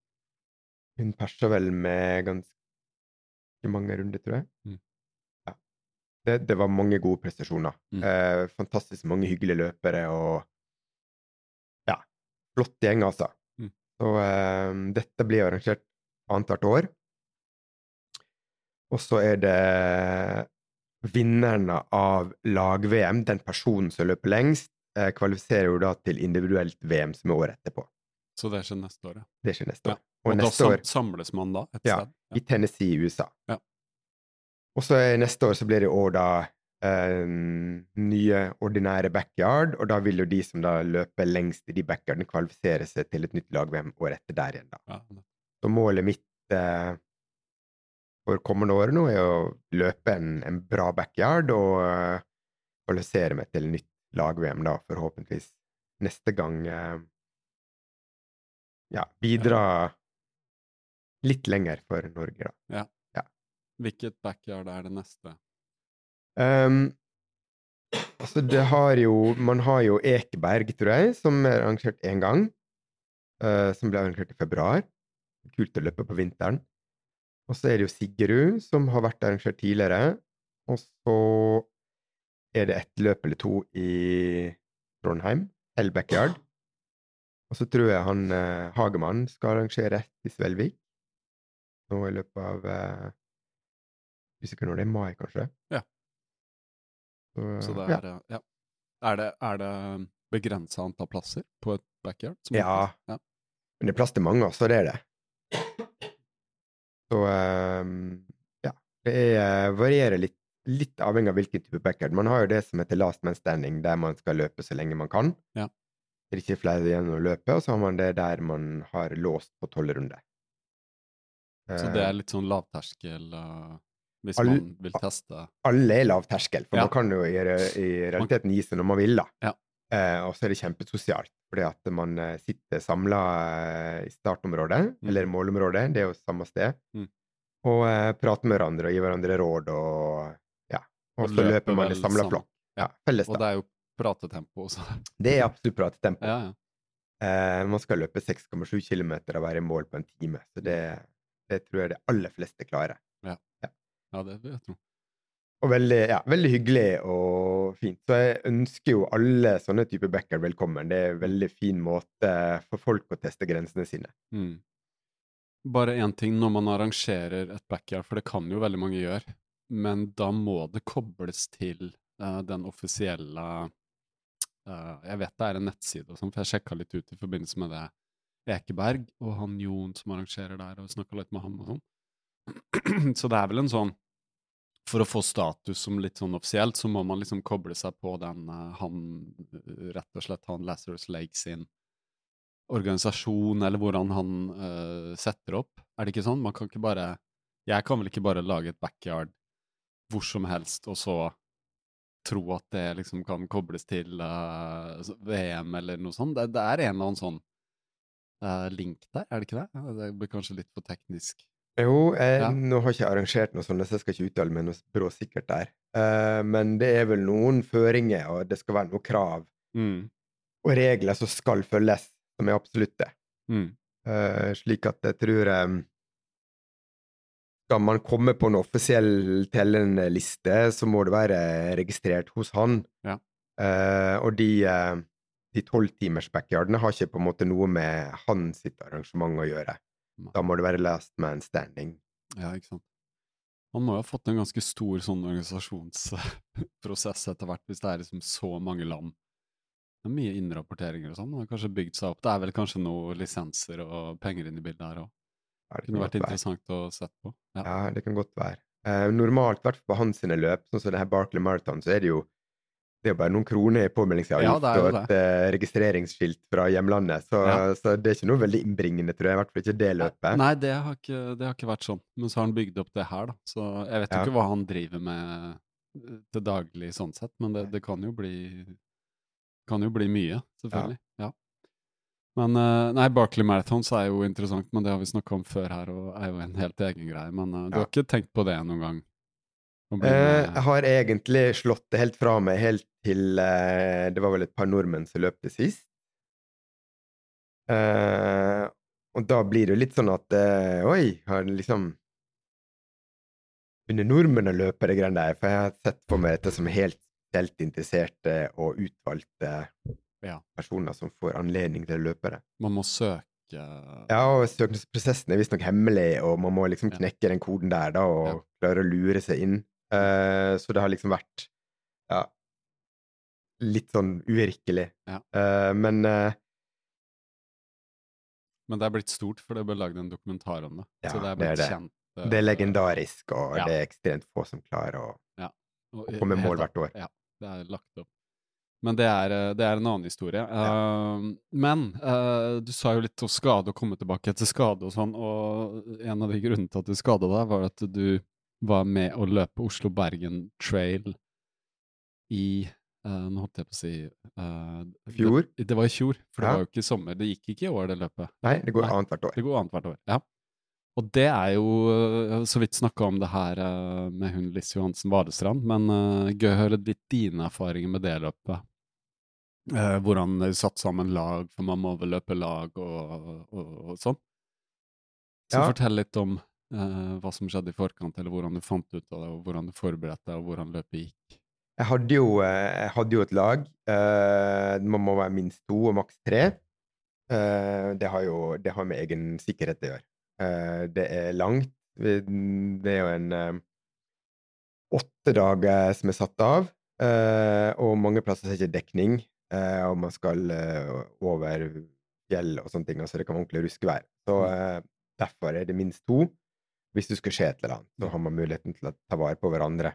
Hun persa vel med ganske mange runder, tror jeg. Mm. Ja. Det, det var mange gode prestasjoner. Mm. Eh, fantastisk mange hyggelige løpere og Ja, flott gjeng, altså. Så eh, dette blir arrangert annethvert år. Og så er det vinnerne av lag-VM, den personen som løper lengst, eh, kvalifiserer jo da til individuelt VM som er året etterpå. Så det skjer neste år, ja. Det skjer neste Ja. år. Og, Og neste da år samles man da et Ja, sted? i Tennessee i USA. Ja. Og så neste år så blir det år da nye ordinære backyard, og da vil jo de som da løper lengst i de backyardene, kvalifisere seg til et nytt lag-VM året etter der igjen, da. Så målet mitt eh, for kommende år nå er å løpe en, en bra backyard og eh, kvalifisere meg til nytt lag-VM, da, forhåpentligvis neste gang eh, Ja, bidra litt lenger for Norge, da. Hvilket backyard er det neste? Ehm, altså, det har jo Man har jo Ekeberg, tror jeg, som er arrangert én gang. Uh, som ble arrangert i februar. Kult å løpe på vinteren. Og så er det jo Siggerud, som har vært arrangert tidligere. Og så er det et løp eller to i Trondheim, Hell. Og så tror jeg han eh, Hagemann skal arrangere et i Svelvik. Nå i løpet av eh, Usikker når det er mai, kanskje. Ja. Så, Så det er eh, Ja. Er det, er det begrensa antall plasser på et backyard? som Ja. ja. Men det er plass til mange, så Det er det. Så ehm, ja. Det er, varierer litt, litt avhengig av hvilken type backyard. Man har jo det som heter last man standing, der man skal løpe så lenge man kan. Ja. Det er ikke flere igjen å løpe, og så har man det der man har låst på tolv runder. Så det er litt sånn lavterskel uh, hvis All- man vil teste alle er lav terskel, for Ja. man kan jo i, i realiteten gi seg når man vil, da. Ja. Eh, og så er det kjempesosialt, fordi at man eh, sitter samla i startområdet, Mm. eller målområdet, det er jo samme sted, Mm. og eh, prater med hverandre og gir hverandre råd, og ja. Og Og så løper løper man i samla flokk. Ja, felles, da. Og det er jo pratetempo også. Det er absolutt pratetempo. ja, ja. Eh, man skal løpe 6,7 km og være i mål på en time, så det, det tror jeg de aller fleste klarer. Ja, det vil jeg tro. Og veldig, ja, veldig hyggelig og fint. Så jeg ønsker jo alle sånne typer backer velkommen. Det er en veldig fin måte for folk å teste grensene sine. Mm. Bare én ting når man arrangerer et backyard, for det kan jo veldig mange gjøre, men da må det kobles til uh, den offisielle uh, jeg vet det er en nettside, og sånn, for jeg sjekka litt ut i forbindelse med det Ekeberg og han Jon som arrangerer der, og snakka litt med han og sånn. så det er vel en sånn For å få status som litt sånn offisielt, så må man liksom koble seg på den uh, han Rett og slett han Lazarus Lake sin organisasjon, eller hvordan han uh, setter opp. Er det ikke sånn? Man kan ikke bare Jeg kan vel ikke bare lage et backyard hvor som helst, og så tro at det liksom kan kobles til uh, VM eller noe sånt. Det, det, er en eller annen sånn uh, link der, er det ikke det? Det blir kanskje litt for teknisk. Jo, jeg, ja. nå har jeg ikke arrangert noe sånt, så jeg skal ikke uttale meg noe bråsikkert der. Uh, men det er vel noen føringer, og det skal være noen krav mm. og regler som skal følges, som er absolutte. Mm. slik at jeg tror um, skal man komme på en offisiell tellende liste, så må det være registrert hos han. Ja. Uh, og de uh, de tolvtimers-backyardene har ikke på en måte noe med hans arrangement å gjøre. Da må det være last man standing. Ja, ikke sant. Han må jo ha fått en ganske stor sånn organisasjonsprosess etter hvert, hvis det er liksom så mange land. Det er mye innrapporteringer og sånn. Han har kanskje bygd seg opp. Det er vel kanskje noen lisenser og penger inn i bildet her òg. Ja, det kunne vært interessant være. å sette på. Ja. ja. det kan godt være. Eh, normalt, i hvert fall på hans løp, sånn som det her Barkley Marathon, så er det jo det er jo bare noen kroner i påmeldingsavgift ja, og et uh, registreringsskilt fra hjemlandet. Så, ja. så, det er ikke noe veldig innbringende, tror jeg. I hvert fall ikke det løpet. Nei, det har, ikke, det har ikke vært sånn. Men så har han bygd opp det her, da. Så jeg vet jo ja. ikke hva han driver med eh, til daglig sånn sett, men det, det kan jo bli kan jo bli mye, selvfølgelig. Ja. Men uh, Nei, Barkley Marathons er jo interessant, men det har vi snakka om før her, og er jo en helt egen greie. Men du har ikke tenkt på det noen gang? Eh, jeg har egentlig slått det helt fra meg helt til eh, Det var vel et par nordmenn som løp det sist. Eh, og da blir det jo litt sånn at eh, Oi, har liksom Under nordmenn å løpe det greiene der? For jeg har sett på meg dette som helt spesielt interesserte og utvalgte ja. personer som får anledning til å løpe det. Man må søke Ja, og søknadsprosessen er visstnok hemmelig, og man må liksom knekke den koden der da, og ja. klare å lure seg inn. Uh, så det har liksom vært ja, litt sånn uvirkelig. Ja. Uh, men uh, Men det er blitt stort, for det ble lagd en dokumentar om det. Ja, så det er blitt det er det. kjent. det er legendarisk, og ja. det er ekstremt få som klarer å, å komme i mål hvert år. Ja, det er lagt opp. Men det er, det er en annen historie. Men du sa jo litt om skade, og komme tilbake etter skade og sånn, og en av de grunnene til at du skada deg, var at du var med å løpe Oslo-Bergen Trail i uh, Nå holdt jeg på å si uh, Fjor? Det, det, var i fjor, for ja. det var jo ikke sommer. Det gikk ikke i år, det løpet. Nei, det går annethvert år. Det går annethvert år, ja. Og det er jo uh, Så vidt snakka om det her med hun Liss Johansen Vadestrand, men gøy å høre litt dine erfaringer med det løpet. hvordan du satt sammen lag, for man må vel løpe lag og, og, og sånn. Så ja. fortell litt om Uh, hva som skjedde i forkant, eller hvordan du fant ut av det, og hvordan du forberedte deg, og hvordan løpet gikk? Jeg hadde jo, eh, jeg hadde jo et lag. Uh, man må være minst to og maks tre. Uh, det, har jo det har med egen sikkerhet å gjøre. det er langt. Det er jo en åtte dager som er satt av, og mange plasser er ikke dekning. og man skal over fjell og sånne ting, så det kan være ordentlig ruskevær. Så mm. derfor er det minst to hvis det skulle skje et eller annet, så har man muligheten til å ta vare på hverandre.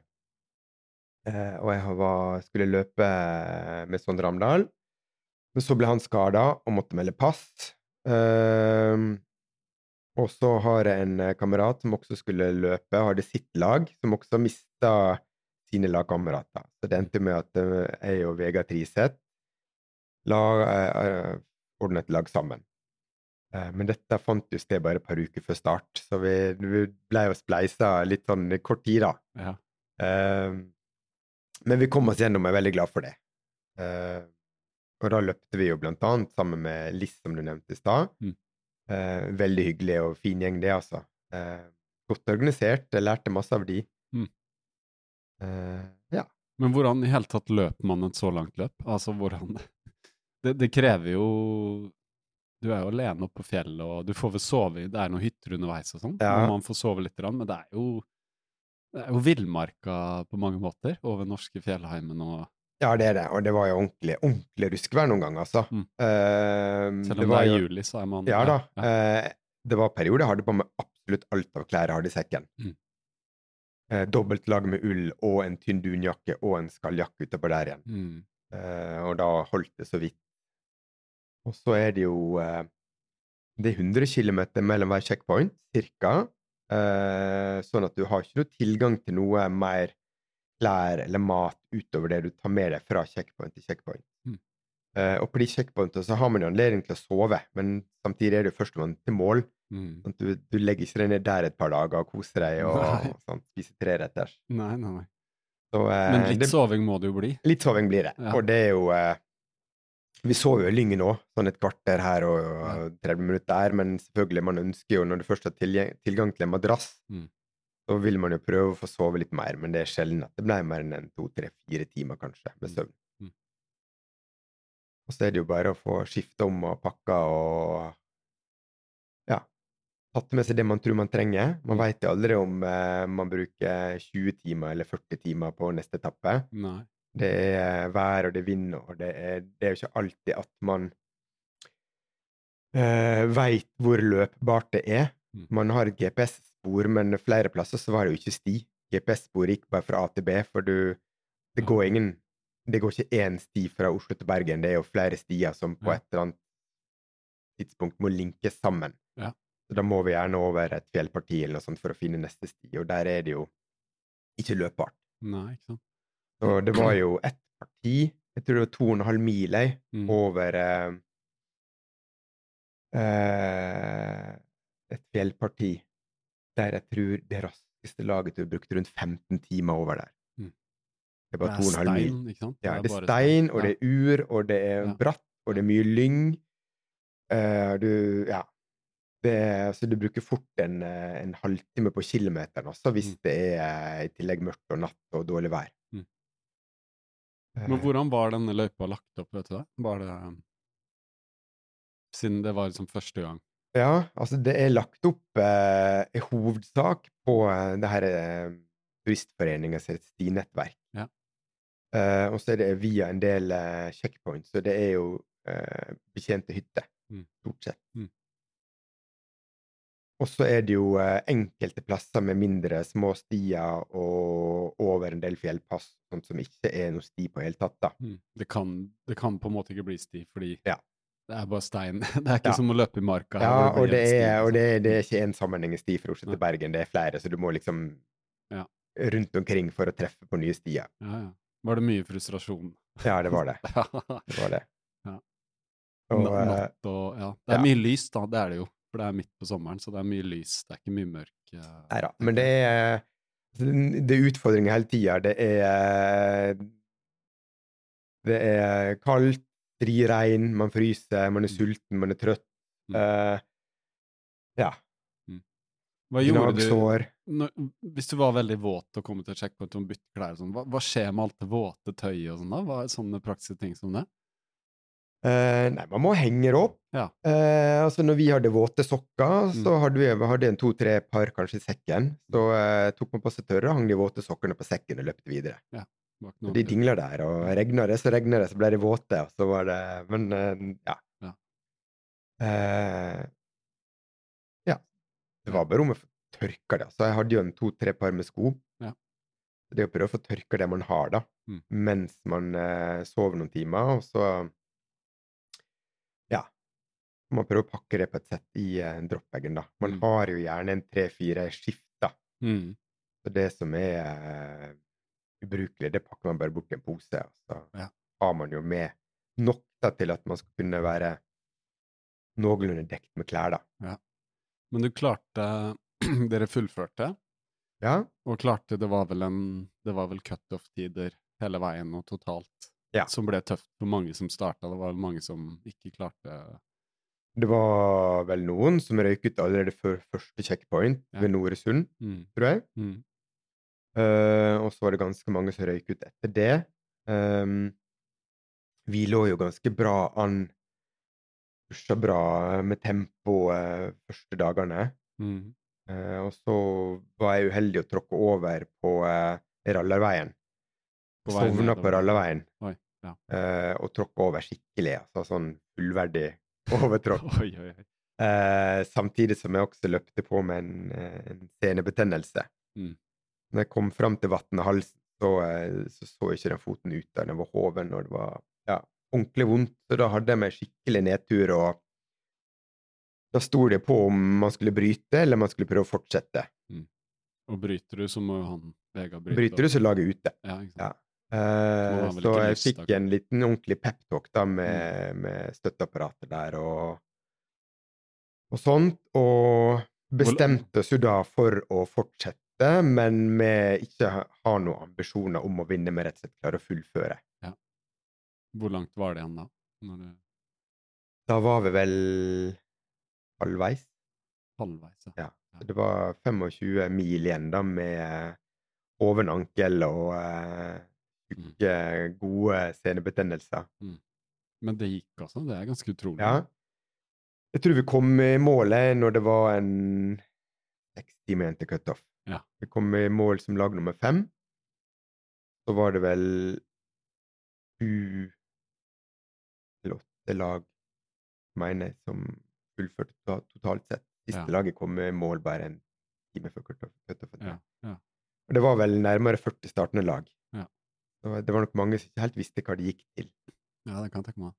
Eh, og jeg var, skulle løpe med Sondre Amdal, men så ble han skada og måtte melde pass. Eh, og så har jeg en eh, kamerat som også skulle løpe, hadde sitt lag, som også mista sine lagkamerater. Så det endte med at eh, jeg og Vegard Triseth la, eh, ordnet lag sammen. Eh, men dette fant jo sted bare et par uker før start, så vi, vi ble jo spleisa litt sånn kort tid, da. Ja. Uh, men vi kom oss gjennom, og er veldig glad for det. Uh, og da løpte vi jo blant annet sammen med Liss, som du nevnte i stad. Mm. Veldig hyggelig og fin gjeng, det, altså. godt organisert. Jeg lærte masse av de. Mm. ja. Men hvordan i hele tatt løper man et så langt løp? Altså hvordan det, det krever jo du er jo alene oppe på fjellet, og du får vel sove i Det er noen hytter underveis og sånn, ja. og man får sove litt, men det er jo det er jo villmarka på mange måter over norske fjellheimen og Ja, det er det. Og det var jo ordentlig, ordentlig ruskevær noen ganger, altså. Mm. Uh, Selv om det var er jo- juli, så er man Ja da. Ja. Uh, det var perioder jeg hadde på meg absolutt alt av klær jeg hadde i sekken. Mm. Uh, dobbelt lag med ull og en tynn dunjakke og en skalljakke utapå der igjen. Mm. Eh, og da holdt det så vidt. Og så er det jo eh, Det er 100 km mellom hver checkpoint, cirka. Eh, sånn at du har ikke noe tilgang til noe mer klær eller mat utover det du tar med deg fra checkpoint til checkpoint. Mm. Og på de checkpointene så har man jo anledning til å sove, men samtidig er det jo førstemann til mål. Mm. Sånn du, du legger ikke deg ned der et par dager og koser deg og, og sånn, spiser treretters. Nei, nei, nei. Så, eh, Men litt det- soving må det jo bli. Litt soving blir det. Ja. Og det er jo eh, Vi sover jo Lyngen òg, sånn et kvarter her og, og 30 minutter der, men selvfølgelig, man ønsker jo, når du først har tilgang til en madrass, Mm. så vil man jo prøve å få sove litt mer, men det er sjelden at det blir mer enn en to, tre, fire timer, kanskje, med Mm. søvn. Mm. Og så er det jo bare å få skifta om og pakka og ja, tatt med seg det man tror man trenger. Man Mm. veit jo aldri om eh, man bruker 20 timer eller 40 timer på neste etappe. Nei. Det er vær, og det er vind, og det er, det er jo ikke alltid at man uh, veit hvor løpbart det er. Mm. Man har et GPS-spor, men flere plasser så var det jo ikke sti. GPS-spor gikk bare fra A til B, for du Det går ingen Det går ikke én sti fra Oslo til Bergen, det er jo flere stier som på et eller annet tidspunkt må linkes sammen. Ja. Så da må vi gjerne over et fjellparti eller noe sånt for å finne neste sti, og der er det jo ikke løpbart. Nei, ikke sant. Så det var jo ett parti, jeg tror det var to og en halv mil jeg, Mm. over eh, et fjellparti der jeg tror det raskeste laget du brukte rundt 15 timer over der. Mm. Det var Det to og en halv mil. ikke sant? Ja, det er stein, og det er ur, og det er Ja. bratt, og det er mye lyng. Uh, du Ja. Det, er- så du bruker fort en, eh, en halvtime på kilometeren også, hvis Mm. det er i tillegg mørkt og natt og dårlig vær. Mm. Eh, Men hvordan var denne løypa lagt opp, vet du det? Var det um, Siden det var liksom første gang. Ja, altså det er lagt opp eh, i hovedsak på eh, det her eh, turistforeninga sitt stinettverk. Ja. Eh, og så er det via en del eh, checkpoints, så det er jo eh, betjente hytter, Mm. stort sett. Mm. Og så er det jo eh, enkelte plasser med mindre små stier og over en del fjellpass, sånt som ikke er noe sti på i hele tatt, da. Mm. Det, kan, det kan på en måte ikke bli sti, fordi Ja. det er bare stein. Det er ikke Ja. som å løpe i marka. her, Ja, og det sti, er, og liksom. det det er ikke én sammenhengende sti fra Oslo til Bergen, det er flere, så du må liksom Ja. rundt omkring for å treffe på nye stier. Ja, ja. Var det mye frustrasjon? Ja, det var det. Det var det. Ja. Og, eh, Natt og Ja. Det er mye lys, da. Det er det jo. For det er midt på sommeren, så det er mye lys. Det er ikke mye mørk. eh, Nei da. Men det er, det er utfordringer hele tida. Det er Det er kaldt, stri regn, man fryser, man er Mm. sulten, man er trøtt. Mm. Uh, ja. Hva gjorde du når, Hvis du var veldig våt og kom til checkpoint og bytte klær og sånn, hva, hva skjer med alt det våte tøyet og sånn da? Hva er sånne praktiske ting som det? Eh, nei, man må henge opp. Ja. Uh, altså når vi hadde våte sokker, Mm. så hadde vi, hadde en to-tre par kanskje i sekken. Så uh, tok man på seg tørre, hang de våte sokkene på sekken og løpte videre. Ja. Og de dingla der, og regna det, så regna det, så ble de våte, og så var det Men ja. Ja. Ja. Det var bare om å få tørka det. Så jeg hadde jo en to-tre par med sko. Ja. Det er å prøve å få tørka det man har, da, Mm. mens man sover noen timer, og så. Man prøver å pakke det på et sett i en dropbagen, da. Man Mm. har jo gjerne en tre-fire skift, da. Mm. Så det som er uh, ubrukelig, det pakker man bare bort i en pose. Og så Ja. har man jo med nok da, til at man skal kunne være noenlunde dekt med klær, da. Men du klarte Dere fullførte, Ja, og klarte Det var vel en Det var vel cutoff-tider hele veien og totalt Ja. som ble tøft for mange som starta. Det var vel mange som ikke klarte det var vel noen som røyk ut allerede før første checkpoint Ja. ved Noresund, mm. tror jeg. Mm. Uh, og så var det ganske mange som røyk ut etter det. Um, vi lå jo ganske bra an, pusha bra med tempo uh, første dagene. Mm. Uh, og så var jeg uheldig å tråkke over på eh, Rallarveien. På sovna på rallarveien. Oi, ja. og tråkka over skikkelig. Altså sånn fullverdig oi. Eh, samtidig som jeg også løpte på med en, eh, en senebetennelse. Mm. Når jeg kom fram til Vatnehalsen, så, eh, så så ikke den foten ut der. Den var hoven, og det var ja, ordentlig vondt. Så da hadde jeg meg skikkelig nedtur, og da sto det på om man skulle bryte, eller man skulle prøve å fortsette. Og bryter du, så må jo han Vegard bryte. Bryter du, så lager jeg ute. Ja, Eh, så jeg lyst, fikk en liten ordentlig peptalk da Mm. med, med støtteapparatet der og, og sånt, og bestemte oss jo da for å fortsette, men vi ikke har ha noen ambisjoner om å vinne, men rett og slett klare å fullføre. Ja. Hvor langt var det igjen da? Du Da var vi vel halvveis. halvveis? Ja. Ja. Det var 25 mil igjen da med oven ankel og eh, tjukke, gode senebetennelser. Men det gikk altså? Det er ganske utrolig. Ja. Jeg tror vi kom i målet når det var en seks timer igjen til cutoff. Ja. Vi kom i mål som lag nummer fem. Så var det vel sju eller åtte lag, mener jeg, som fullførte totalt sett. Siste Ja. laget kom i mål bare en time før cutoff Ja, ja. Og det var vel nærmere 40 startende lag. Det var nok mange som ikke helt visste hva det gikk til. ja, det kan tenke meg.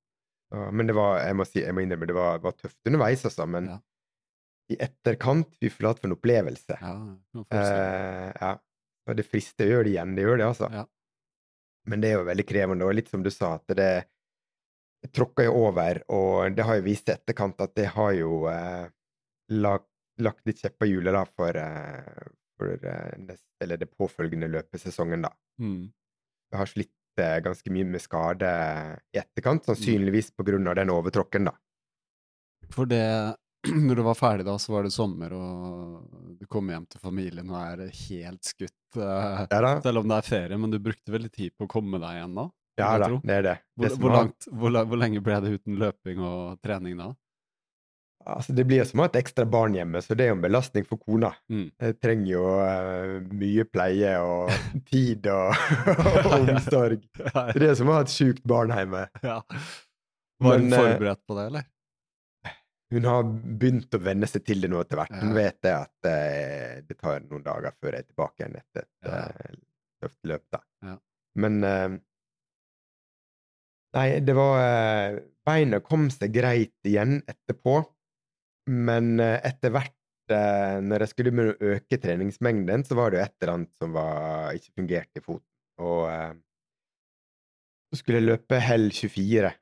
Men det var, jeg må, si, jeg må innrømme, det var, var tøft underveis, altså. Men Ja. i etterkant, fy flate for en opplevelse. Ja. Eh, ja. Og det frister å gjøre det igjen, det gjør det, altså. Ja. Men det er jo veldig krevende, og litt som du sa, at det jeg tråkka jo over, og det har jo vist i etterkant at det har jo eh, lagt, lagt litt kjepper i hjulet da for, eh, for eh, neste, eller det påfølgende løpesesongen, da. Mm. Har slitt eh, ganske mye med skade i etterkant, sannsynligvis på grunn av den overtråkken, da. For det Når du var ferdig da, så var det sommer, og du kom hjem til familien og er helt skutt. eh, Ja. Selv om det er ferie, men du brukte veldig tid på å komme deg igjen da? Ja da, det er det. Hvor, det hvor, langt, hvor, hvor lenge ble det uten løping og trening da? Altså, det blir som å ha et ekstra barn hjemme, så det er jo en belastning for kona. Mm. Jeg trenger jo uh, mye pleie og tid og, og omsorg. Det er som å ha et sjukt barn hjemme. ja. Var hun Men, eh, forberedt på det, eller? Hun har begynt å venne seg til det nå etter hvert. Hun vet det at uh, det tar noen dager før jeg er tilbake igjen etter et uh, tøft løp, da. Ja. Men Nei, det var Beina kom seg greit igjen etterpå, men eh, etter hvert, eh, når jeg skulle begynne å øke treningsmengden, så var det jo et eller annet som var, ikke fungerte i foten. Og eh, så skulle jeg løpe hell 24.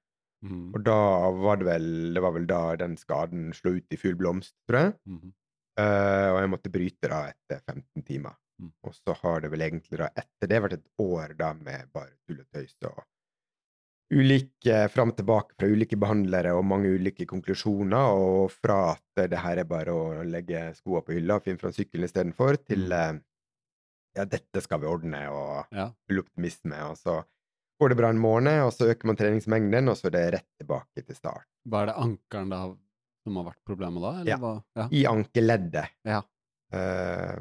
Mm. Og da var det vel Det var vel da den skaden slo ut i full blomst, tror jeg. Mm. Uh, og jeg måtte bryte da etter 15 timer. Mm. Og så har det vel egentlig da etter det vært et år da med bare tull og tøys og ulike fram og tilbake fra ulike behandlere og mange ulike konklusjoner, og fra at det her er bare å legge skoa på hylla og finne fram sykkelen istedenfor, til Mm. eh, ja, dette skal vi ordne, og Ja. full optimisme. Og så går det bra en måned, og så øker man treningsmengden, og så er det rett tilbake til start. Hva er det ankelen da som har vært problemet da? Eller Ja. Ja. I ankeleddet, ja. Uh,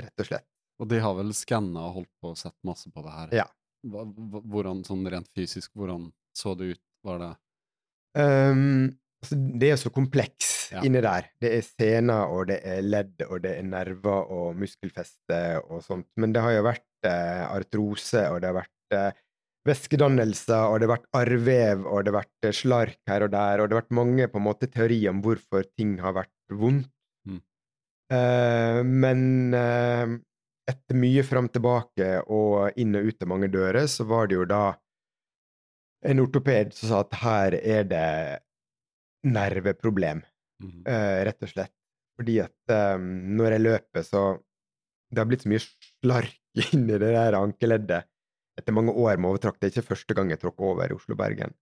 rett og slett. Og de har vel skanna og holdt på og sett masse på det her? Ja. Hva, hvordan sånn rent fysisk, hvordan så det ut? Var det Um, altså, det er så kompleks Ja. inni der. Det er sener, og det er ledd, og det er nerver og muskelfeste og sånt. Men det har jo vært eh, artrose, og det har vært eh, væskedannelser, og det har vært arrvev, og det har vært eh, slark her og der, og det har vært mange på en måte teorier om hvorfor ting har vært vondt. Mm. Uh, men eh, etter mye fram tilbake og inn og ut av mange dører, så var det jo da en ortoped som sa at her er det nerveproblem, Mhm. uh, rett og slett. Fordi at um, når jeg løper, så Det har blitt så mye slark inni det der ankeleddet etter mange år med overtrakk. Det er ikke første gang jeg tråkker over i Oslo-Bergen.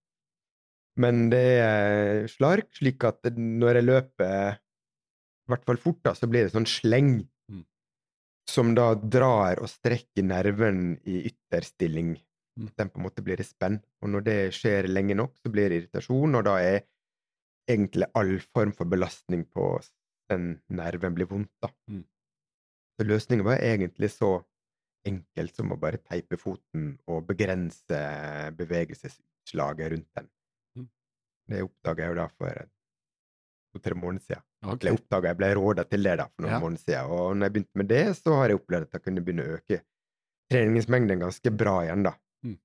Men det er slark, slik at når jeg løper, i hvert fall fort, da, så blir det sånn sleng Mm. Som da drar og strekker nerven i ytterstilling. Mm. Den på en måte blir i spenn. Og når det skjer lenge nok, så blir det irritasjon, og da er egentlig all form for belastning på den nerven blir vondt, da. Mm. Så løsningen var egentlig så enkelt som å bare teipe foten og begrense bevegelsesutslaget rundt den. Mm. Det oppdaga jeg jo da for to-tre måneder siden. Okay. Jeg oppdaga jeg ble råda til det da for noen Ja. måneder siden. Og når jeg begynte med det, så har jeg opplevd at jeg kunne begynne å øke treningsmengden ganske bra igjen, da. Mm.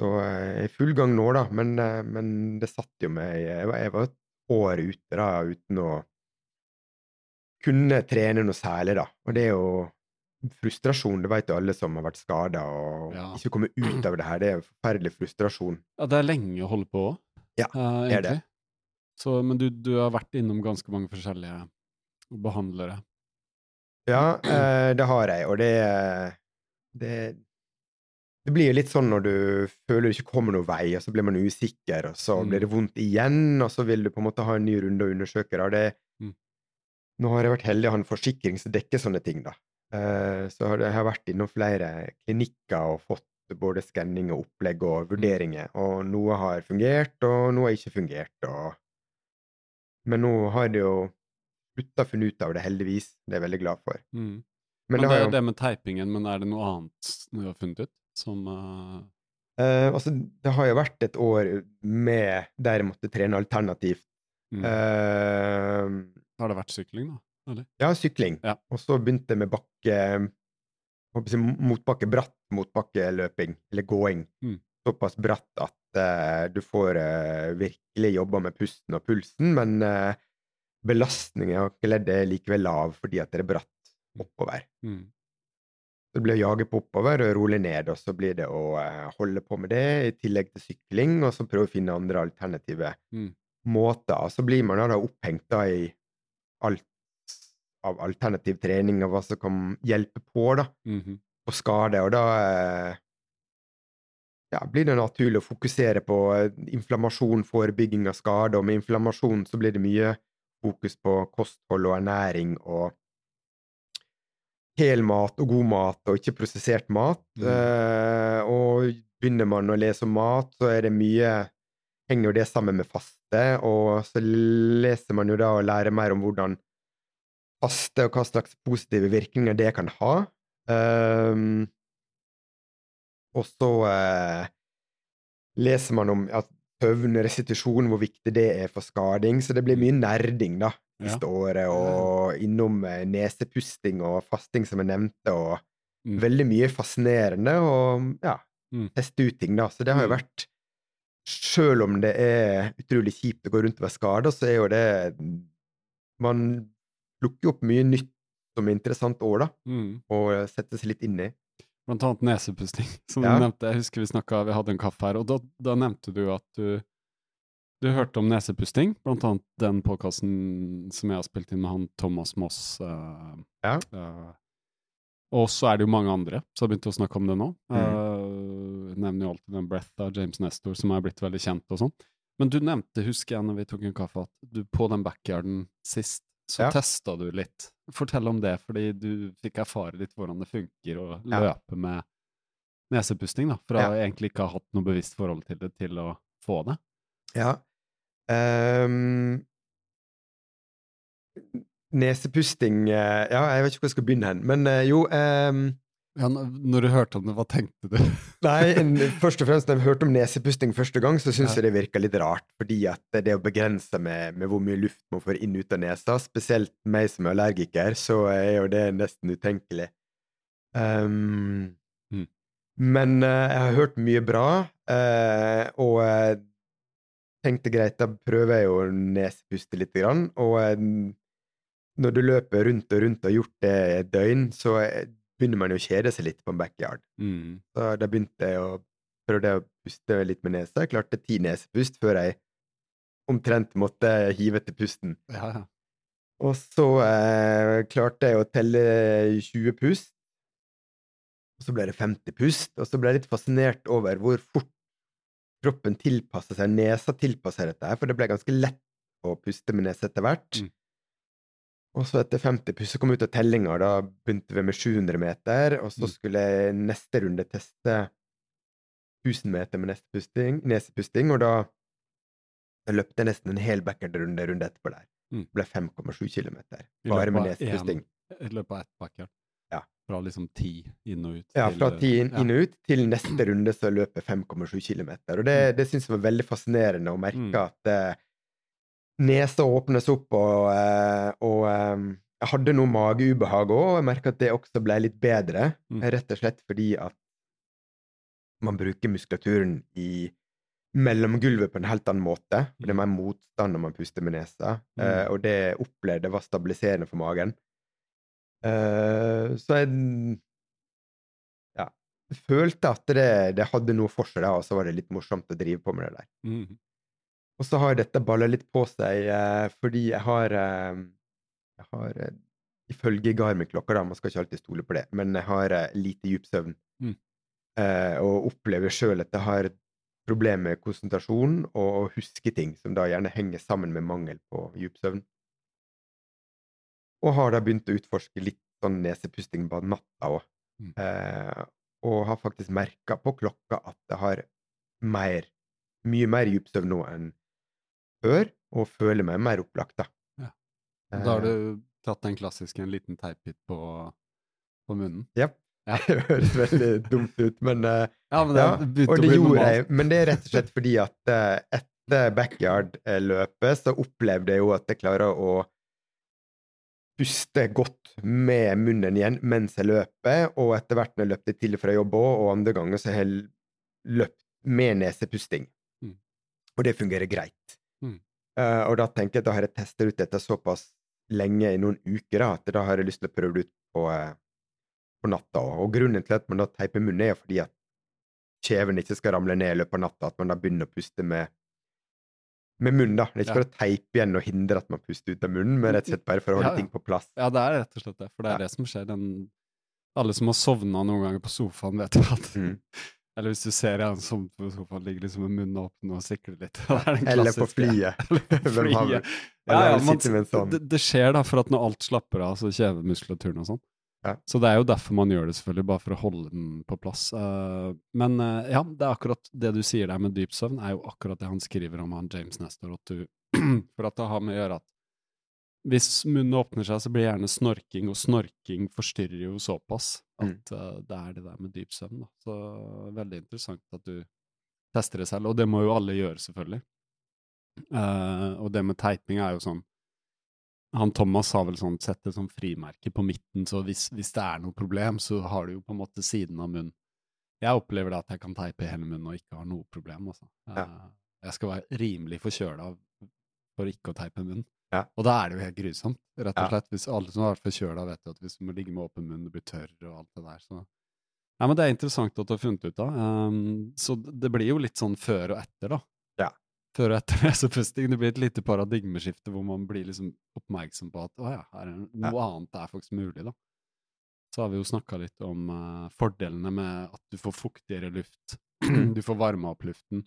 Så eh, jeg er i full gang nå, da, men, eh, men det satt jo meg Jeg var, jeg var et år ute da uten å kunne trene noe særlig, da. Og det er jo frustrasjon, det vet jo alle som har vært skada og Ja. ikke kommet ut av det her. Det er forferdelig frustrasjon. Ja, det er lenge å holde på òg, Ja, det er det. Så, men du, du har vært innom ganske mange forskjellige behandlere. Ja, eh, det har jeg, og det, det Det blir jo litt sånn når du føler du ikke kommer noen vei, og så blir man usikker, og så Mm. blir det vondt igjen, og så vil du på en måte ha en ny runde og undersøke det. det. Mm. Nå har jeg vært heldig å ha en forsikring som dekker sånne ting, da. Eh, så har jeg har vært innom flere klinikker og fått både skanning og opplegg og vurderinger, og noe har fungert, og noe har ikke fungert, og Men nå har de jo slutta å finne ut av det, heldigvis. Det er jeg veldig glad for. Mm. Men Men det er jo det med teipingen, men er det noe annet du har funnet ut som uh... Eh, altså, det har jo vært et år med der jeg måtte trene alternativt. mm. Eh, Har det vært sykling, da? Eller? ja, sykling. Ja. Og så begynte jeg med bakke motbakke, bratt motbakkeløping, eller gåing. Mm. Såpass bratt at eh, du får eh, virkelig jobba med pusten og pulsen, men uh, belastningen i ankeleddet er likevel lav fordi at det er bratt oppover. Mm. Så det blir å jage på oppover og rolig ned, og så blir det å eh, holde på med det i tillegg til sykling, og så prøve å finne andre alternative Mm. måter. Og så blir man da opphengt da i alt av alternativ trening og hva som kan hjelpe på da, Mhm. på skade, og da eh, ja, blir det naturlig å fokusere på eh, inflammasjon, forebygging av skade, og med inflammasjon så blir det mye fokus på kosthold og ernæring og hel mat og god mat, og ikke prosessert mat. Mm. Eh, og begynner man å lese om mat, så er det mye Henger jo det sammen med faste, og så leser man jo da og lærer mer om hvordan faste og hva slags positive virkninger det kan ha. Ehm, og så eh, leser man om at søvn, restitusjon, hvor viktig det er for skading. Så det blir mye nerding da, Ja. siste året, og innom eh, nesepusting og fasting, som jeg nevnte, og Mm. veldig mye fascinerende, og ja, Mm. teste ut ting, da. Så det har jo Mm. vært Selv om det er utrolig kjipt å gå rundt og være skada, så er jo det Man plukker opp mye nytt som er interessant år, da, Mm. og setter seg litt inn i. Blant annet nesepusting, som Ja. du nevnte. Jeg husker vi snakka, vi hadde en kaffe her, og da, da nevnte du at du du hørte om nesepusting, blant annet den podkasten som jeg har spilt inn med han Thomas Moss. Uh, Ja. uh, og så er det jo mange andre som har begynt å snakke om det nå. Mm. Uh, nevner jo alltid den Breath av James Nestor, som er blitt veldig kjent og sånn. Men du nevnte, husker jeg når vi tok en kaffe, at du på den backyarden sist, så Ja. testa du litt. Fortell om det, fordi du fikk erfare litt hvordan det funker å løpe med nesepusting, da. For å Ja. egentlig ikke ha hatt noe bevisst forhold til det, til å få det. Ja. Um, nesepusting eh, Ja, jeg vet ikke hvor jeg skal begynne hen, men eh, jo ehm, Ja, når du hørte om det, hva tenkte du? Nei, først og fremst, når jeg hørte om nesepusting første gang, så syns jeg det virka litt rart, fordi at det å begrense med, med hvor mye luft man får inn ut av nesa, spesielt meg som er allergiker, så er jo det nesten utenkelig. Um, Mm. Men uh, jeg har hørt mye bra, uh, og uh, tenkte greit, da prøver jeg å nesepuste litt, grann, og når du løper rundt og rundt og har gjort det et døgn, så eh, begynner man jo å kjede seg litt på en backyard. Mm. Så da begynte jeg å prøvde å puste litt med nesa. Jeg klarte ti nesepust før jeg omtrent måtte hive til pusten. Ja, ja. Og så eh, klarte jeg å telle 20 pust. Og så ble det 50 pust. Og så ble jeg litt fascinert over hvor fort kroppen tilpasser seg, nesa tilpasser dette her, for det ble ganske lett å puste med nesa etter hvert. Mm. Og så etter 50 puss så kom jeg ut av tellinga, da begynte vi med 700 meter, og så Mm. skulle jeg neste runde teste 1000 meter med nesepusting, nesepusting og da løpte jeg nesten en hel backyard-runde runde etterpå der. Mm. Det ble 5,7 km. Bare med nesepusting. I løpet av ett backyard. Ja. Fra liksom ti inn og ut? Ja, fra ti inn, ja. inn og ut til neste runde så løper 5,7 km. Og det, det syns jeg var veldig fascinerende å merke Mm. at eh, nesa åpnes opp, og, eh, og eh, jeg hadde noe mageubehag òg, og jeg merka at det også ble litt bedre. Mm. Rett og slett fordi at man bruker muskulaturen i mellomgulvet på en helt annen måte. For det er mer motstand når man puster med nesa, Mm. eh, og det jeg opplevde var stabiliserende for magen. Så jeg ja, følte at det, det hadde noe for seg, og så var det litt morsomt å drive på med det der. Mhm. Og så har dette balla litt på seg eh, fordi jeg har eh, Jeg har eh, Ifølge Garmin-klokka, da, man skal ikke alltid stole på det, men jeg har lite dyp søvn. Mm. Eh, og opplever sjøl at jeg har problemer med konsentrasjon og å huske ting, som da gjerne henger sammen med mangel på dyp søvn. Og har da begynt å utforske litt sånn nesepusting på natta òg. Mm. Eh, og har faktisk merka på klokka at jeg har mer, mye mer dyp søvn nå enn før, og føler meg mer opplagt, da. Ja. Da har Eh, du tatt den klassiske, en liten teipbit på, på munnen? Ja. Ja. Det høres veldig dumt ut, men uh, Ja, men det ja, og det gjorde normalt. jeg. Men det er rett og slett fordi at uh, etter backyard-løpet så opplevde jeg jo at jeg klarer å puste godt med munnen igjen mens jeg løper, og etter hvert når jeg løpte til og fra jobb òg, og andre ganger så har jeg løpt med nesepusting. Mm. Og det fungerer greit. Mm. Eh, og da tenker jeg at da har jeg testa ut dette såpass lenge, i noen uker, da, at da har jeg lyst til å prøve det ut på, uh, på natta. Og grunnen til at man da teiper munnen, er fordi at kjeven ikke skal ramle ned i løpet av natta, at man da begynner å puste med med munnen, da. Det er ikke Ja. for å teipe igjen og hindre at man puster ut av munnen, men rett og slett bare for å holde Ja, ja. ting på plass. Ja, det er rett og slett det. For det er det som skjer. Den, alle som har sovna noen ganger på sofaen, vet jo at Mm. Eller hvis du ser en som på sofaen ligger liksom med munnen åpen og sikler litt. Er Eller på flyet. Hvem har. Ja, ja, man, sånn. det, det skjer da, for at når alt slapper av, så kjevemuskulaturen og sånn. Ja. Så det er jo derfor man gjør det, selvfølgelig, bare for å holde den på plass. Uh, men uh, ja, det er akkurat det du sier der med dyp søvn, er jo akkurat det han skriver om han James Nestor. At du, for at det har med å gjøre at hvis munnen åpner seg, så blir det gjerne snorking, og snorking forstyrrer jo såpass. At eh, det er det der med dyp søvn. Da. Så veldig interessant at du tester det selv, og det må jo alle gjøre, selvfølgelig. Uh, og det med teiping er jo sånn Han Thomas har vel sånn sett det som frimerke på midten, så hvis, hvis det er noe problem, så har du jo på en måte siden av munnen. Jeg opplever det at jeg kan teipe hele munnen og ikke har noe problem, altså. Ja. Eh, jeg skal være rimelig forkjøla for ikke å teipe munnen. Ja. Og da er det jo helt grusomt, rett og slett. Hvis alle som har vært forkjøla, vet jo at hvis du må ligge med åpen munn, du blir tørr og alt det der, så Nei, men det er interessant at du har funnet ut av. Um, så det blir jo litt sånn før og etter, da. Ja. Før og etter nesepusting. Det blir et lite paradigmeskifte hvor man blir liksom oppmerksom på at å ja, her er noe annet er faktisk mulig, da. Så har vi jo snakka litt om uh, fordelene med at du får fuktigere luft. du får varma opp luften.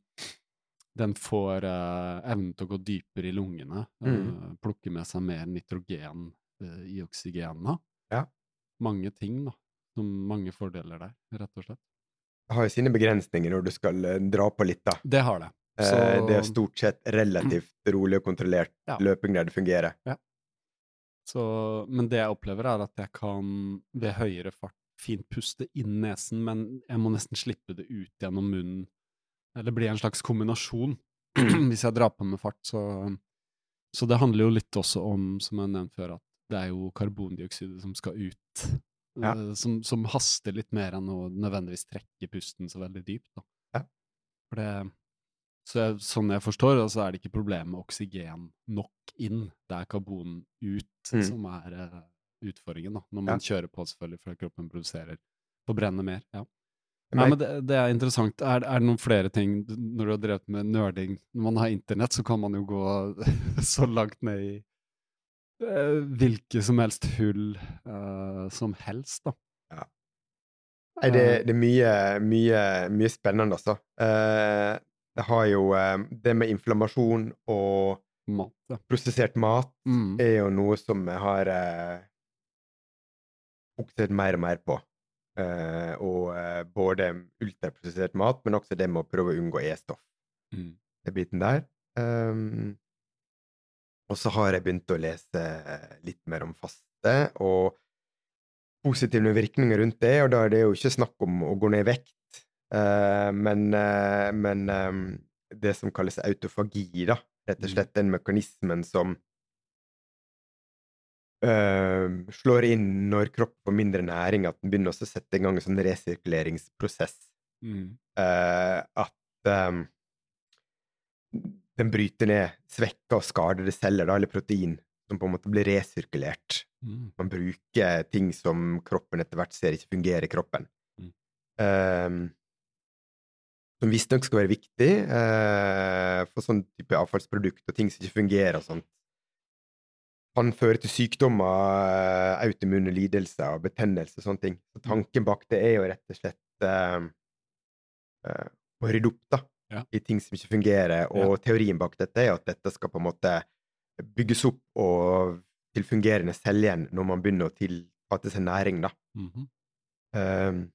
Den får uh, evnen til å gå dypere i lungene. eh, Mm. plukke med seg mer nitrogen eh, i oksygenene. Ja. Mange ting, da. Som mange fordeler der, rett og slett. Det har jo sine begrensninger når du skal eh, dra på litt, da. Det har det. Eh, Så- Det er stort sett relativt rolig og kontrollert Ja. løping der det fungerer. Så, men det jeg opplever, er at jeg kan ved høyere fart fint puste inn nesen, men jeg må nesten slippe det ut gjennom munnen. Eller blir en slags kombinasjon hvis jeg drar på med fart. Så, så det handler jo litt også om, som jeg nevnte før, at det er jo karbondioksidet som skal ut. Ja. eh, Som, som haster litt mer enn å nødvendigvis trekke pusten så veldig dypt. Da. Ja. For det, så jeg, sånn jeg forstår det, så er det ikke problem med oksygen nok inn. Det er karbon ut Mm. som er uh, utfordringen, da. Når man kjører på, selvfølgelig, fordi kroppen produserer forbrenner mer. Ja. Nei, men det, det er interessant. Er, er det noen flere ting når du har drevet med nerding? Når man har internett, så kan man jo gå så langt ned i uh, hvilke som helst hull uh, som helst, da. Nei, det, det er mye, mye, mye spennende, altså. Uh, det har jo eh, det med inflammasjon og Mat, ja. prosessert mat Mm. er jo noe som jeg har eh, fokusert mer og mer på. Eh, og uh, både ultraprosessert mat, men også det med å prøve å unngå E-stoff. Mm. Den biten der. Um, og så har jeg begynt å lese litt mer om faste, og positive virkninger rundt det, og da er det jo ikke snakk om å gå ned i vekt, uh, men, men um, det som kalles autofagi, da, rett og Mm. slett den mekanismen som eh, slår inn når kroppen får mindre næring, at den begynner også å sette i gang en sånn resirkuleringsprosess. Mm. Uh, at um, den bryter ned svekka og skadede celler, da, eller protein, som på en måte blir resirkulert. Mm. Man bruker ting som kroppen etter hvert ser ikke fungerer i kroppen. Mm. Um, som visstnok skal være viktig uh, for sånn type avfallsprodukt og ting som ikke fungerer og sånt. Kan føre til sykdommer, eh, autoimmune lidelser og betennelse og sånne ting. Så tanken bak det er jo rett og slett uh, uh, å rydde opp da, Ja. i ting som ikke fungerer. Og teorien bak dette er at dette skal på en måte bygges opp og til fungerende selv igjen når man begynner å tilfatte ta til seg næring. da. Mhm. Um,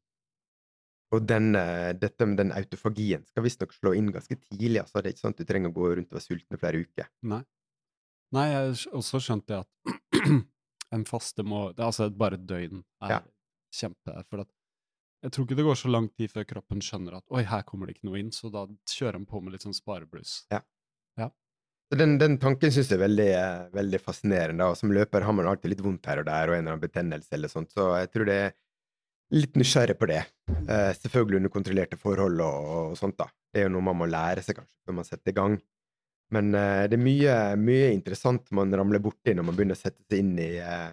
og den, eh, dette med den autofagien skal visstnok slå inn ganske tidlig. altså Det er ikke sånn at du trenger å gå rundt og være sulten i flere uker. Nei. Nei, jeg har også skjønt det at en faste må det er Altså bare et døgn er Ja. kjempe For at jeg tror ikke det går så lang tid før kroppen skjønner at oi, her kommer det ikke noe inn, så da kjører han på med litt sånn sparebluss. Ja. Den, den tanken syns jeg er veldig, veldig fascinerende. og Som løper har man alltid litt vondt her og der, og en eller annen betennelse eller sånt, så jeg tror det er litt nysgjerrig på det. Eh, selvfølgelig under kontrollerte forhold og, og sånt, da. Det er jo noe man må lære seg, kanskje, før man setter i gang. Men uh, det er mye, mye interessant man ramler borti når man begynner å sette seg inn i uh,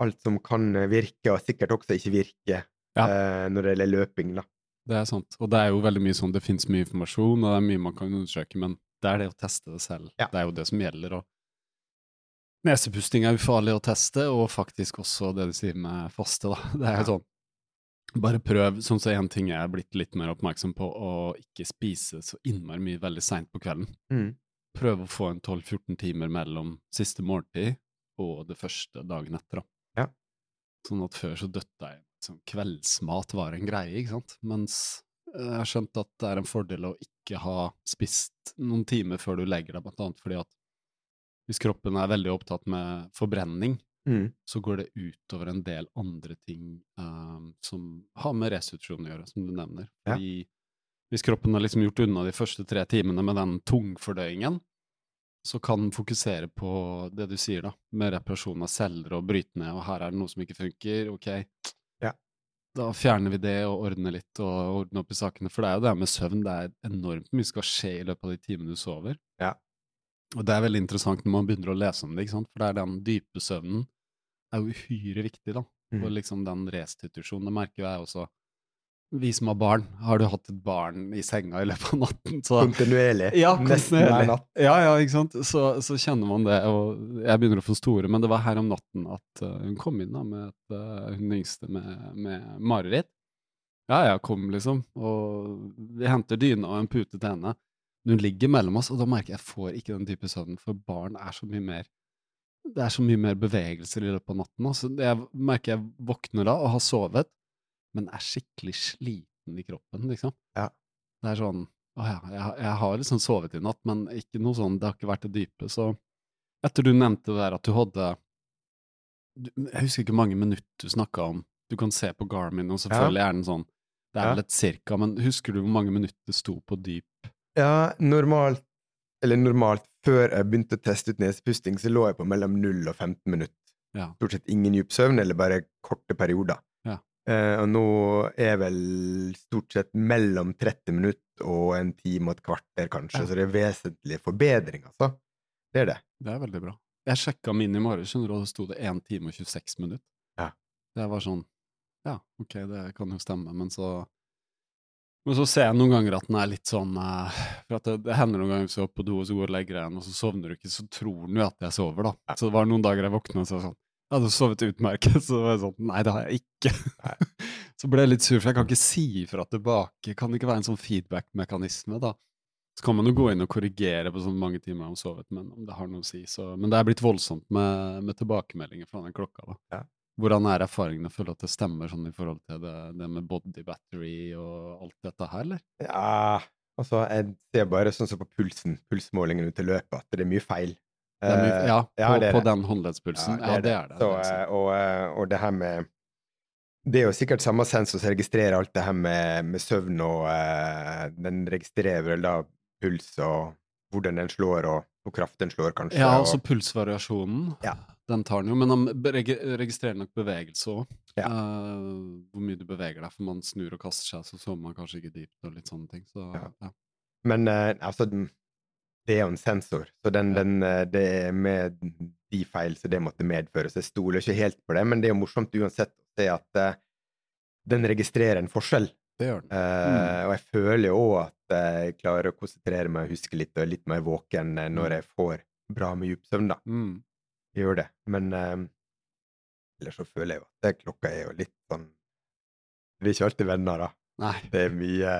alt som kan virke, og sikkert også ikke virke, Ja. uh, når det gjelder løping, da. Det er sant. Og det er jo veldig mye sånn, det fins mye informasjon, og det er mye man kan undersøke, men det er det å teste det selv. Ja. Det er jo det som gjelder. og Nesepusting er ufarlig å teste, og faktisk også det du sier med faste. da. Det er jo sånn, bare prøv, sånn som en ting jeg er blitt litt mer oppmerksom på, å ikke spise så innmari mye veldig seint på kvelden. Mm. Prøv å få en 12-14 timer mellom siste måltid og det første dagen etter. da. Ja. Sånn at før så døtta jeg sånn kveldsmat var en greie, ikke sant? Mens eh, jeg har skjønt at det er en fordel å ikke ha spist noen timer før du legger deg, blant annet fordi at hvis kroppen er veldig opptatt med forbrenning, Mm. så går det utover en del andre ting um, som har med restitusjon å gjøre, som du nevner. Ja. Fordi hvis kroppen har liksom gjort unna de første tre timene med den tungfordøyingen, så kan den fokusere på det du sier, da, med reparasjon av celler og bryte ned, og her er det noe som ikke funker, ok. Ja. Da fjerner vi det og ordner litt og ordner opp i sakene, for det er jo det her med søvn, det er enormt mye som skal skje i løpet av de timene du sover. Ja. Og det er veldig interessant når man begynner å lese om det, ikke sant? for det er den dype søvnen er jo uhyre viktig, da. Mm. Og liksom den restitusjonen, det merker jo jeg også. Vi som har barn, har du hatt et barn i senga i løpet av natten, så Kontinuerlig. ja, kontinuerlig. Ja, ja, ikke sant. Så, så kjenner man det, og jeg begynner å få store. Men det var her om natten at eh, hun kom inn da med et, eh, hun yngste med, med mareritt. Ja, jeg kom, liksom. Og vi henter dyna og en pute til henne. Men hun ligger mellom oss, og da merker jeg jeg får ikke den type søvn, for barn er så mye mer Det er så mye mer bevegelser i løpet av natten. Altså, jeg merker jeg våkner da og har sovet, men er skikkelig sliten i kroppen, liksom. Ja. Det er sånn Å ja, jeg, jeg har liksom sovet i natt, men ikke noe sånn, det har ikke vært det dype. Så etter du nevnte det der at du hadde du, Jeg husker ikke mange minutter du snakka om. Du kan se på Garmin, og selvfølgelig er den sånn Det er Ja. vel et cirka, men husker du hvor mange minutter det sto på dyp? Ja, normalt Eller normalt, før jeg begynte å teste ut nesepusting, så lå jeg på mellom 0 og 15 minutter. Ja. Stort sett ingen dyp søvn, eller bare korte perioder. Ja. Eh, og nå er vel stort sett mellom 30 minutter og en time og et kvarter, kanskje. Ja. Så det er vesentlig forbedring, altså. Det er det. Det er veldig bra. Jeg sjekka min i morges, og da sto det 1 time og 26 minutter. Ja. Det var sånn Ja, ok, det kan jo stemme, men så Men så ser jeg noen ganger at den er litt sånn eh, For at det, det hender noen ganger hvis du er på do og så går og legger deg igjen, og så sovner du ikke, så tror den jo at jeg sover, da. Så det var noen dager jeg våkna og så sånn Jeg hadde sovet utmerket, så var jeg sånn Nei, det har jeg ikke. så ble jeg litt sur, for jeg kan ikke si ifra tilbake. Kan det ikke være en sånn feedback-mekanisme, da? Så kan man jo gå inn og korrigere på så mange timer jeg har sovet, men om det har noe å si, så Men det er blitt voldsomt med, med tilbakemeldinger fra den klokka, da. Ja. Hvordan er erfaringene? Føler at det stemmer sånn i forhold til det, det med body battery og alt dette her, eller? Ja, altså, jeg ser bare sånn som på pulsen, pulsmålingen ut til løpet, at det er mye feil. Er mye, Eh, ja, ja, på, er på den håndleddspulsen. Ja, det er det. Så, eh, og, eh, og det her med Det er jo sikkert samme sensor som registrerer alt det her med, med søvn, og den registrerer vel da puls og hvordan den slår, og hvor kraft den slår, kanskje. Ja, og, altså pulsvariasjonen, Ja. Den tar den jo, men den registrerer nok bevegelse òg. Ja. hvor mye du beveger deg, for man snur og kaster seg, så sover man kanskje ikke dypt og litt sånne ting. Så Ja. ja. Men uh, altså, det er jo en sensor, så den, den, eh, det er med de feil som det måtte medføre. Så jeg stoler ikke helt på det, men det er jo morsomt uansett å se at uh, den registrerer en forskjell. Det gjør den. Mm. Og jeg føler jo òg at jeg klarer å konsentrere meg og huske litt, og er litt mer våken når Mm. jeg får bra med djup søvn, da. Mm. Jeg gjør det. Men eh, ellers så føler jeg jo at det, klokka er jo litt sånn Vi er ikke alltid venner, da. Nei. Det er mye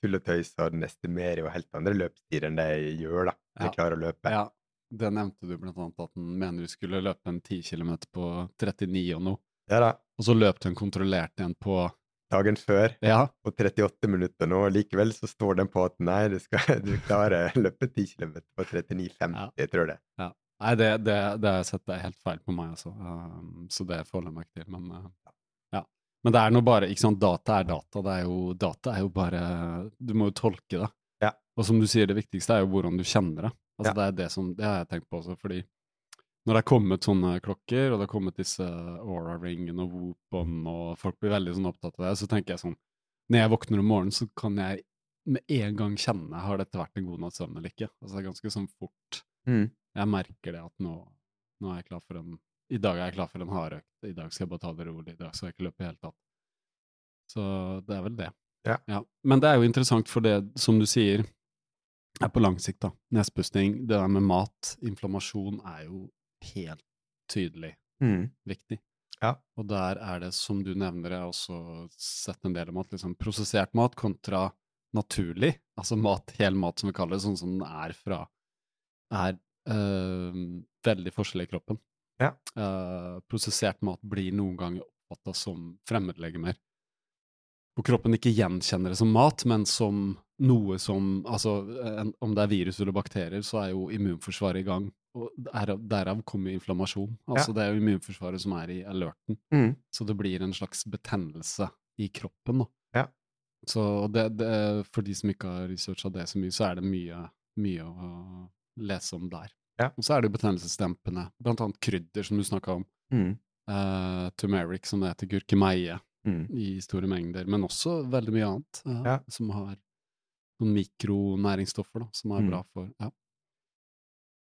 tull og tøys, og den estimerer jo helt andre løpstider enn det jeg gjør, da. Jeg Ja. klarer å løpe. Ja, det nevnte du blant annet, at den mener du skulle løpe en 10 km på 39 og noe. Ja da. Og så løp den kontrollert igjen på Dagen før, Ja, på 38 minutter nå, og likevel så står den på at nei, du skal du klarer å løpe 10 km på 39,50, jeg tror det. Nei, det, det, det har jeg sett det er helt feil på meg, altså. Um, så det forholder jeg meg ikke til. Men uh, ja. Men det er nå bare ikke sant, Data er data. Det er jo, data er jo bare Du må jo tolke det. Ja. Og som du sier, det viktigste er jo hvordan du kjenner det. Altså Ja. Det er det som Det har jeg tenkt på også, fordi når det er kommet sånne klokker, og det er kommet disse Aura-ringen og Whoop-on, og folk blir veldig sånn opptatt av det, så tenker jeg sånn Når jeg våkner om morgenen, så kan jeg med en gang kjenne har dette vært en god natts søvn eller ikke. Altså det er ganske sånn fort Mm. jeg merker det at nå, nå er jeg klar for en I dag er jeg klar for en hardøkt. I dag skal jeg bare ta det rolig. I dag skal jeg ikke løpe i det hele tatt. Så det er vel det. Ja. Men det er jo interessant, for det som du sier, er på lang sikt, da. Nedspusting, det der med mat, inflammasjon, er jo helt tydelig Mm. viktig. Ja. Og der er det, som du nevner, jeg har også sett en del om at liksom prosessert mat kontra naturlig, altså mat, hel mat som vi kaller det, sånn som den er fra, er øh, veldig forskjellig i kroppen. Ja. Uh, prosessert mat blir noen ganger oppfatta som fremmedlegemer. Hvor kroppen ikke gjenkjenner det som mat, men som noe som Altså, en, om det er virus eller bakterier, så er jo immunforsvaret i gang. Og derav, derav kommer jo inflammasjon. Altså, det er jo immunforsvaret som er i alerten. Mm. Så det blir en slags betennelse i kroppen, da. Ja. Så det, det, for de som ikke har researcha det så mye, så er det mye, mye å lese om der. Ja. Og så er det betennelsesdempende, blant annet krydder, som du snakka om. Mm. Uh, turmeric, som det heter, gurkemeie, Mm. i store mengder. Men også veldig mye annet uh, Ja. som har noen mikronæringsstoffer da, som er Mm. bra for ja.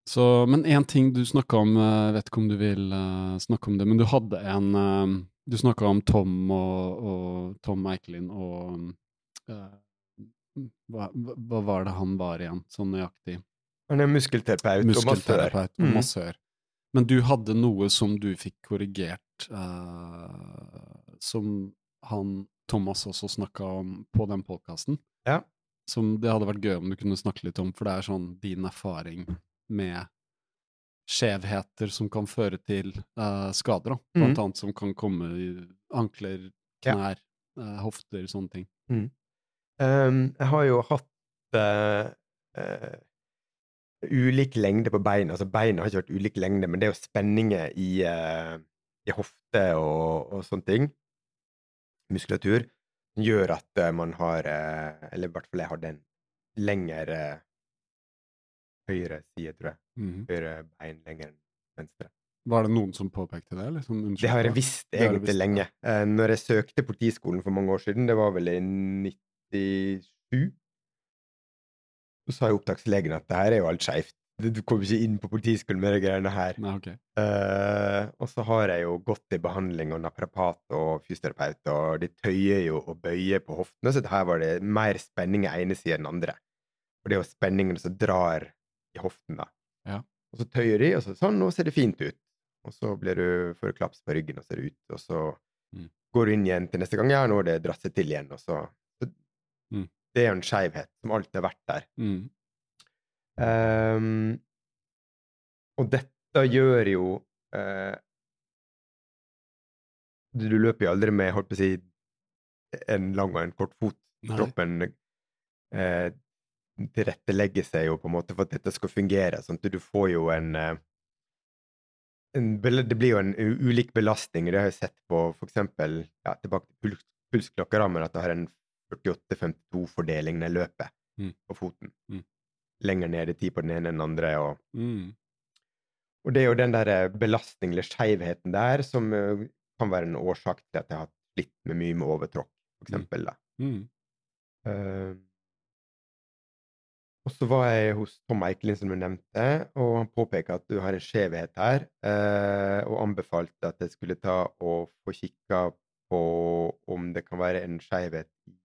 Så, Men én ting du snakka om, eh, jeg vet ikke om du vil uh, snakke om det, men du hadde en eh, Du snakka om Tom og, og Tom Eikelin og eh, hva hva var det han var igjen, sånn nøyaktig? Han er muskelterapeut og massør. Muskelterapeut og Mm. Men du hadde noe som du fikk korrigert, uh, som han Thomas også snakka om på den podkasten. Ja. Som det hadde vært gøy om du kunne snakke litt om, for det er sånn din erfaring med skjevheter som kan føre til uh, skader, da. Blant mm. annet som kan komme i ankler, Ja. knær, eh, hofter, sånne ting. Um, jeg har jo hatt uh, ulik lengde på beina. Altså beina har ikke vært ulik lengde, men det er jo spenninger i, uh, i hofte og, og sånne ting, muskulatur, som gjør at eh, man har uh, Eller i hvert fall jeg hadde en lengre høyre side, tror jeg. Mhm. Høyre bein lenger enn venstre. Var det noen som påpekte det? Liksom, Det har jeg visst egentlig visst, ja. lenge. Eh, når jeg søkte Politiskolen for mange år siden, det var vel i 97, så sa jo opptakslegen at det her er jo alt skeivt. Du kommer ikke inn på Politiskolen med de greiene her. Nei, okay. uh, og så har jeg jo gått i behandling og naprapat og fysioterapeut, og de tøyer jo og bøyer på hoftene, så her var det mer spenning i ene siden enn andre. Og det er jo spenningen som drar i hoften, da. Ja. Og så tøyer de, og så sånn, nå ser det fint ut. Og så blir du, får du klaps på ryggen, og så er ut, og så Mm. går du inn igjen til neste gang, ja, nå har det dratt seg til igjen, og så, så Mm. Det er jo en skeivhet som alltid har vært der. Mm. Um, og dette gjør jo uh, du, du løper jo aldri med holdt på å si, en lang og en kort fot. Nei. Kroppen uh, tilrettelegger seg jo på en måte for at dette skal fungere. Sånn at du får jo en, eh, en, det blir jo en ulik belastning. Det har jeg sett på eksempel ja, tilbake til puls, pulsklokkerammen, at det har en 48-52-fordeling når jeg løper Mm. på foten. Mm. Lenger ned i tid på den ene enn den andre. Og, Mm. og det er jo den der belastningen eller skeivheten der som eh, kan være en årsak til at jeg har slitt med mye med overtråkk, for Mm. eksempel. Da. Eh, og så var jeg hos Tom Eikelin, som du nevnte, og han påpeker at du har en skjevhet her, eh, og anbefalte at jeg skulle ta og få kikka på om det kan være en skjevhet i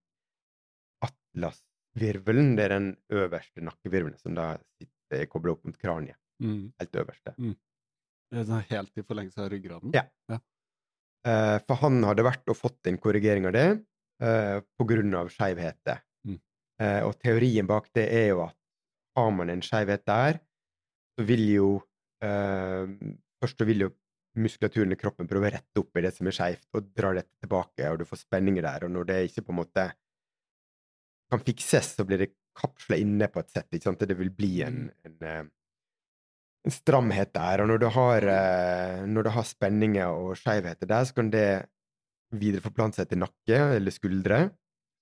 atlasvirvelen. Det er den øverste nakkevirvelen som da sitter kobla opp mot kraniet. Mm. Helt øverste. Det er helt i forlengelse av ryggraden? Ja. Eh, for han hadde vært og fått en korrigering av det eh, på grunn av skjevheter. Mm. Eh, og teorien bak det er jo at har man en skjevhet der, så vil jo eh, Først så vil jo muskulaturen i kroppen prøve å rette opp i det som er skeivt, og dra dette tilbake, og du får spenninger der. Og når det ikke på en måte kan fikses, så blir det kapsla inne på et sett. ikke sant? Det vil bli en, en, eh, en stramhet der. Og når du har, eh, når du har spenninger og skjevheter der, så kan det videre forplante seg til nakke eller skuldre,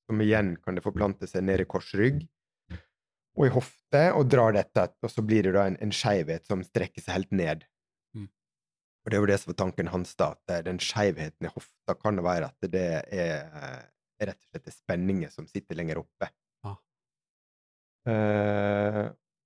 som igjen kan det forplante seg ned i korsrygg og i hofte, og drar dette, og så blir det da en, en skjevhet som strekker seg helt ned. Mm. Og det var det som var tanken hans, da, at den skjevheten i hofta kan være at det er, eh, er rett og slett er spenninger som sitter lenger oppe. Ah. Eh,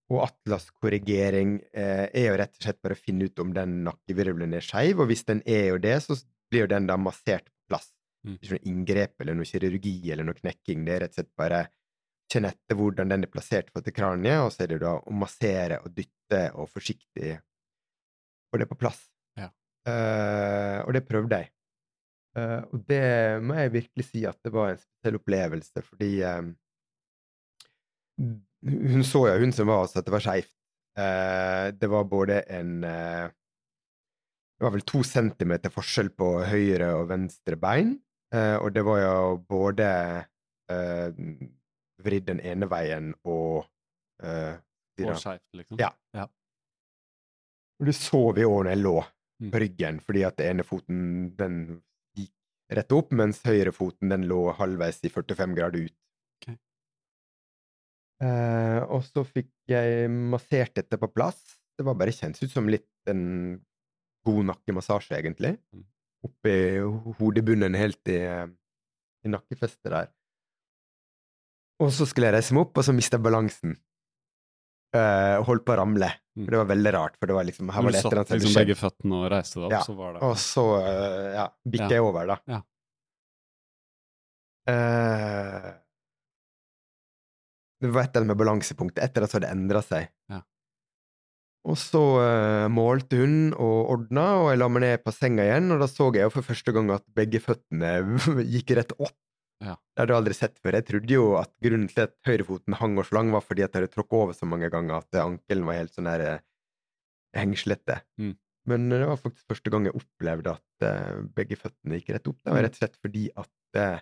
og atlaskorrigering eh, er jo rett og slett bare å finne ut om den nakkevirvelen er skeiv, og hvis den er jo det, så blir jo den da massert på plass. Mm. Ikke noe inngrep eller noe kirurgi eller noe knekking, det er rett og slett bare kjenne etter hvordan den er plassert for til kraniet, og så er det da å massere og dytte og forsiktig få det på plass. Ja. Eh, og det prøvde jeg. Eh, og det må jeg virkelig si at det var en spesiell opplevelse, fordi eh, hun så jo, hun som var hos, at det var skeivt. Uh, det var både en uh, Det var vel to centimeter forskjell på høyre og venstre bein, og det var jo både vridd den ene veien og uh, Og skeivt, liksom? Ja. ja. Og det så vi òg når jeg lå Mm. på ryggen, fordi at den ene foten den rett opp, mens høyrefoten den lå halvveis i 45 grader ut. Okay. Eh, og så fikk jeg massert dette på plass. Det var bare kjentes ut som litt en god nakkemassasje, egentlig. Mm. Oppi ho- hodebunnen helt i, i nakkefestet der. Og så skulle jeg reise meg opp, og så mista jeg balansen. Og holdt på å ramle. Mm. For det var veldig rart, for det var liksom, her var det Du satt liksom begge føttene og reiste deg opp, Ja, så var det Og så uh, ja, bikka Ja. jeg over, da. Ja. Uh, det var et eller annet med balansepunktet etter at det hadde endra seg. Ja. Og så uh, målte hun og ordna, og jeg la meg ned på senga igjen, og da så jeg jo for første gang at begge føttene gikk rett opp. Ja. Det hadde jeg aldri sett før. Jeg trodde jo at grunnen til at høyrefoten hang og slang, var fordi at jeg hadde tråkket over så mange ganger at ankelen var helt sånn der eh, hengslete. Mm. Men det var faktisk første gang jeg opplevde at eh, begge føttene gikk rett opp. Det var rett og slett fordi at uh,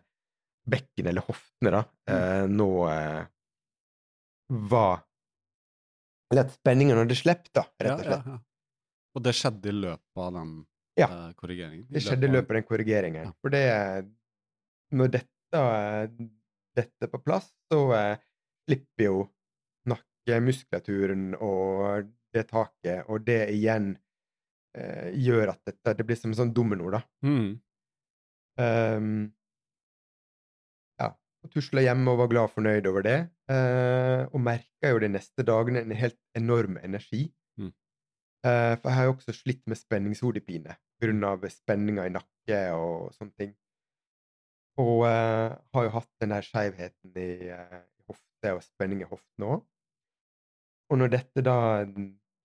bekken, eller hoftene, da, mm. nå eh, var Eller at spenningen hadde sluppet, da, rett og slett. ja, ja. Og det skjedde i løpet av den Ja. eh, korrigeringen? Det skjedde i løpet av den korrigeringen. For det Når dette, eh, dette på plass, så eh, slipper jo nakkemuskulaturen og det taket, og det igjen eh, gjør at dette Det blir som en sånn domino, da. Mm. Um, ja. Og tusla hjemme og var glad og fornøyd over det. Uh, og merka jo de neste dagene en helt enorm energi. Mm. Uh, for jeg har jo også slitt med spenningshodepine pga. spenninga i nakke og sånne ting. Og eh, har jo hatt den der skeivheten i eh, hofte og spenning i hoften òg. Og når dette da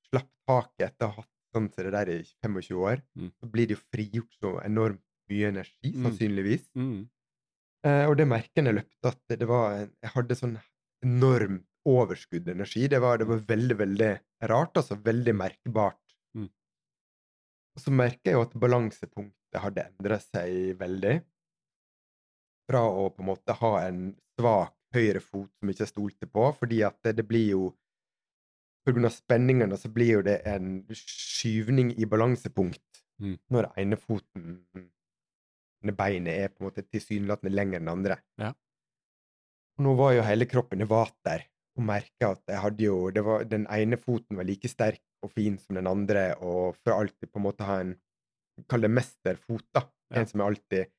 slapp taket etter å ha hatt sånn som det der i 25 år, Mm. så blir det jo frigjort så enormt mye energi, Mm. sannsynligvis. Mm. Eh, og det merket jeg løpte, at det var Jeg hadde sånn enormt overskudd energi. Det var, det var veldig, veldig rart, altså. Veldig merkbart. Mm. Og så merker jeg jo at balansepunktet hadde endra seg veldig. Fra å på en måte ha en svak høyre fot som ikke jeg stolte på, fordi at det, det blir jo av spenningene så blir jo det en skyvning i balansepunkt Mm. når ene foten beinet er på en måte tilsynelatende lenger enn den andre. Ja. Nå var jo hele kroppen i vater og merka at jeg hadde jo det var, Den ene foten var like sterk og fin som den andre, og for alltid på en måte ha en Kall det mesterfot, da. Ja. En som jeg alltid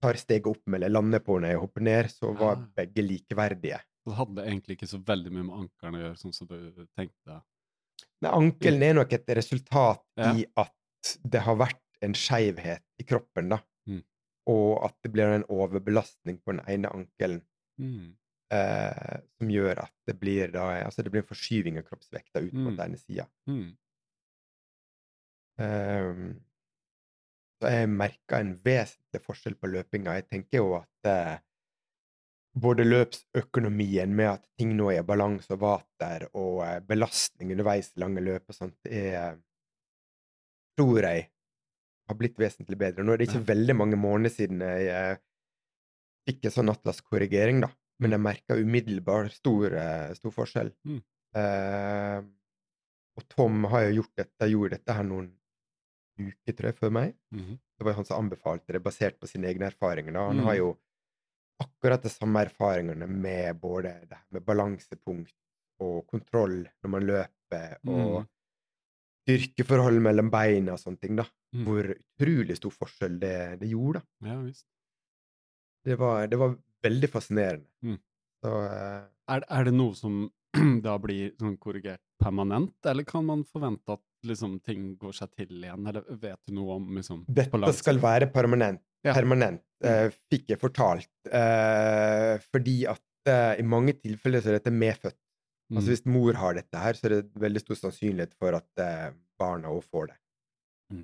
tar steget opp eller lander på når jeg hopper ned, så var begge likeverdige. Så det hadde egentlig ikke så veldig mye med ankelen å gjøre, sånn som du tenkte. Nei, ankelen er nok et resultat Ja. i at det har vært en skeivhet i kroppen, da. Mm. Og at det blir en overbelastning på den ene ankelen Mm. eh, som gjør at det blir da Altså det blir en forskyving av kroppsvekta ut på Mm. den ene sida. Mm. Så jeg merka en vesentlig forskjell på løpinga. Jeg tenker jo at eh, både løpsøkonomien med at ting nå er i balanse og vater, og eh, belastning underveis i lange løp og sånt, er tror jeg har blitt vesentlig bedre. Nå er det ikke Ja. veldig mange måneder siden jeg eh, fikk en sånn atlaskorrigering, da. Men jeg merka umiddelbart stor, eh, stor forskjell. Mm. Eh, og Tom har jo gjort dette, gjorde dette her noen uker, tror jeg, før meg. Mhm. Det var jo han som anbefalte det, basert på sine egne erfaringer. Da. Han Mm. har jo akkurat de samme erfaringene med både det med balansepunkt og kontroll når man løper, og Mm. styrkeforhold mellom beina og sånne ting. da. Mm. Hvor utrolig stor forskjell det, det gjorde. da. Ja visst. Det var, det var veldig fascinerende. Mm. Så uh, Er, er det noe som da blir sånn korrigert permanent, eller kan man forvente at liksom, ting går seg til igjen, eller vet du noe om liksom, dette skal være permanent. Ja. permanent eh, fikk jeg fortalt. Eh, fordi at eh, i mange tilfeller så er dette medfødt. Altså Mm. Hvis mor har dette her, så er det veldig stor sannsynlighet for at barna òg får det. Mm.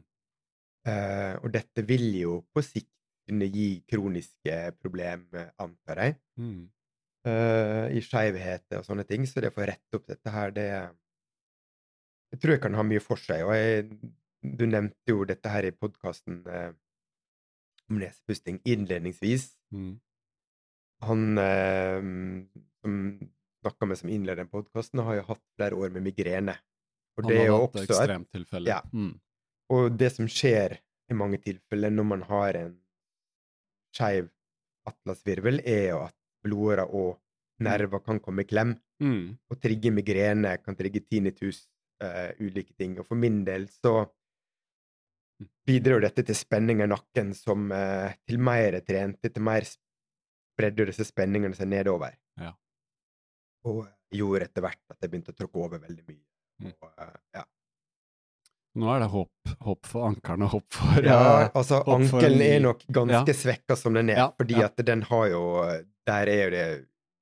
Og dette vil jo på sikt kunne gi kroniske problemer, antar jeg, Mm. i skeivheter og sånne ting. Så det å få rette opp dette her, det Jeg tror jeg kan ha mye for seg. Og jeg, du nevnte jo dette her i podkasten eh, om nesepusting innledningsvis. Mm. Han eh, som snakka med som innleder den podkasten, har jo hatt flere år med migrene. Og Han det er hadde jo hatt også et, ekstremtilfeller. Ja. Mm. Og det som skjer i mange tilfeller når man har en skeiv atlasvirvel, er jo at blodårer og nerver kan komme i klem. Mm. Og trigge migrene kan trigge tinnitus, eh, ulike ting. Og for min del så bidrar jo dette til spenning i nakken som uh, til mer jeg trente, til mer spredde disse spenningene seg nedover. Ja. Og gjorde etter hvert at jeg begynte å tråkke over veldig mye. Mm. Og, uh, ja. Nå er det håp, håp for ankelen og håp for ja, altså ankelen er nok ganske Ja. svekka som den er, Ja, fordi ja. at den har jo Der er jo det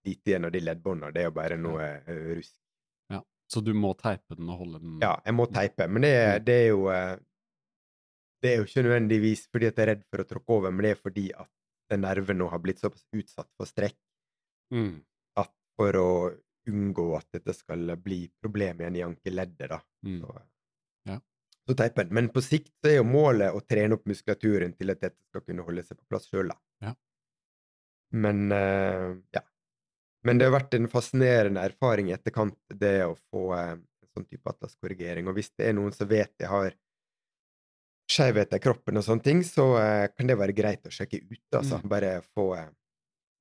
lite igjen av de leddbåndene. Det er jo bare noe rusk. Så du må teipe den og holde den Ja, jeg må teipe, men det, Mm. det er jo eh, Det er jo ikke nødvendigvis fordi at jeg er redd for å tråkke over, men det er fordi at den nerven nå har blitt såpass utsatt for strekk Mm. at for å unngå at dette skal bli problem igjen i ankeleddet, da, Mm. så, Ja. så teiper den. Men på sikt er jo målet å trene opp muskulaturen til at dette skal kunne holde seg på plass sjøl, da. Ja. Men uh, ja. Men det har vært en fascinerende erfaring i etterkant, det å få eh, en sånn type atlaskorrigering. Og hvis det er noen som vet jeg har skjevheter i kroppen og sånne ting, så eh, kan det være greit å sjekke ut. Altså. Mm. Bare få eh,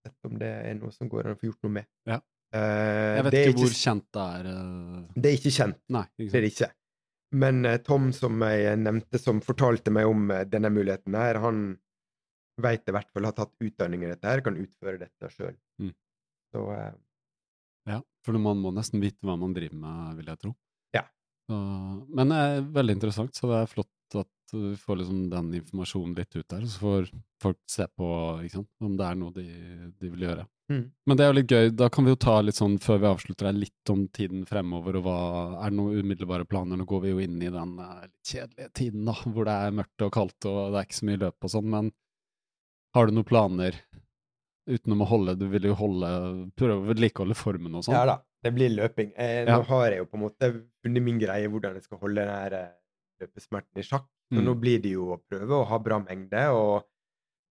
sett om det er noe som går an å få gjort noe med. Ja. Jeg vet det ikke hvor kjent det er. Det er ikke kjent. Nei, ikke Det er det ikke. Men Tom, som jeg nevnte, som fortalte meg om denne muligheten her, han veit i hvert fall har tatt utdanning i dette her, kan utføre dette sjøl. Så eh, Ja, for man må nesten vite hva man driver med, vil jeg tro. Ja. Så, men det er veldig interessant, så det er flott at vi får liksom den informasjonen litt ut der, så får folk se på sant? om det er noe de, de vil gjøre. Mm. Men det er jo litt gøy, da kan vi jo ta litt sånn, før vi avslutter her, litt om tiden fremover, og hva er det noen umiddelbare planer? Nå går vi jo inn i den eh, litt kjedelige tiden da, hvor det er mørkt og kaldt, og det er ikke så mye løp og sånn, men har du noen planer utenom å holde, du vil jo holde, prøve å vedlikeholde formen og sånn? ja da, det blir løping. Eh, Ja. Nå har jeg jo på en måte funnet min greie hvordan jeg skal holde den her eh, løpesmerten i sjakk. Så Mm. nå blir det jo å prøve å ha bra mengde, og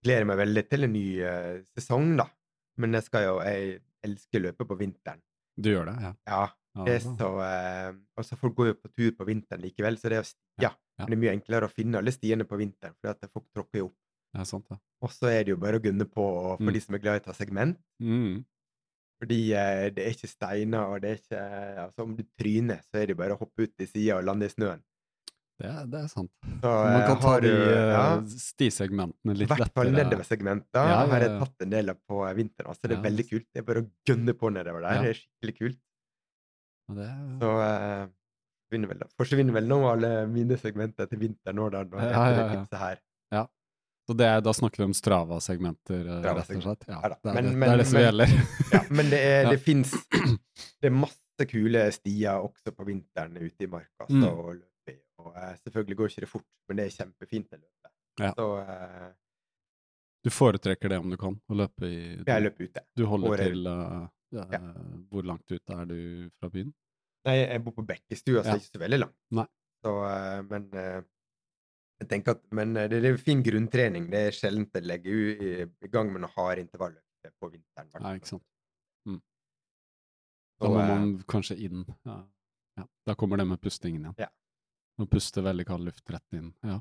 gleder meg veldig til en ny uh, sesong, da. Men jeg skal jo Jeg elsker løpet på vinteren. Du gjør det, ja. Ja, Ja, Det er så, eh, altså folk går jo på tur på vinteren likevel, så det er ja. Ja. Men det er mye enklere å finne alle stiene på vinteren, fordi at folk tråkker jo opp. Ja, sant det. Og så er det jo bare å gunne på for Mm. de som er glad i å ta segment. Mm. Fordi eh, det er ikke steiner, og det er ikke Altså, om du tryner, så er det bare å hoppe ut i sida og lande i snøen. Det, det er sant. Så Man eh, kan ta de ja, stisegmentene litt stisegmentene I hvert fall lettere. nedoversegmenter Ja, ja, har jeg tatt en del av på eh, vinteren. Altså, det er Ja, veldig kult. Det er bare å gønne på nedover der. Ja. Det er skikkelig kult. Det, Så eh, forsvinner vel, forsvinner vel nå alle mine segmenter til vinteren nå, da, når Ja, etter ja, her. ja. Så det er, da snakker vi om Strava-segmenter, eh, rett og slett? Ja, det, er, Men- det, men- det det som gjelder. Ja, men det, er, Ja. fins Det er masse kule stier også på vinteren ute i marka Mm. så, å løpe. Og eh, selvfølgelig går ikke det fort, men det er kjempefint å løpe. Ja. Så uh, Du foretrekker det om du kan, å løpe i jeg løper ute. Du holder året til uh, ja. Hvor langt ute er du fra byen? Nei, jeg bor på Bekkestua, så Ja. det ikke så veldig langt. Nei. Så, men jeg tenker at Men eh, det er en fin grunntrening. Det er sjelden jeg legger i, i gang med noe hard intervalløkt på vinteren. Nei, ikke sant. Mm. Da må og, man kanskje inn. Ja. Ja. Da kommer det med pustingen igjen. Ja. Man puster veldig kald luft rett inn. Ja.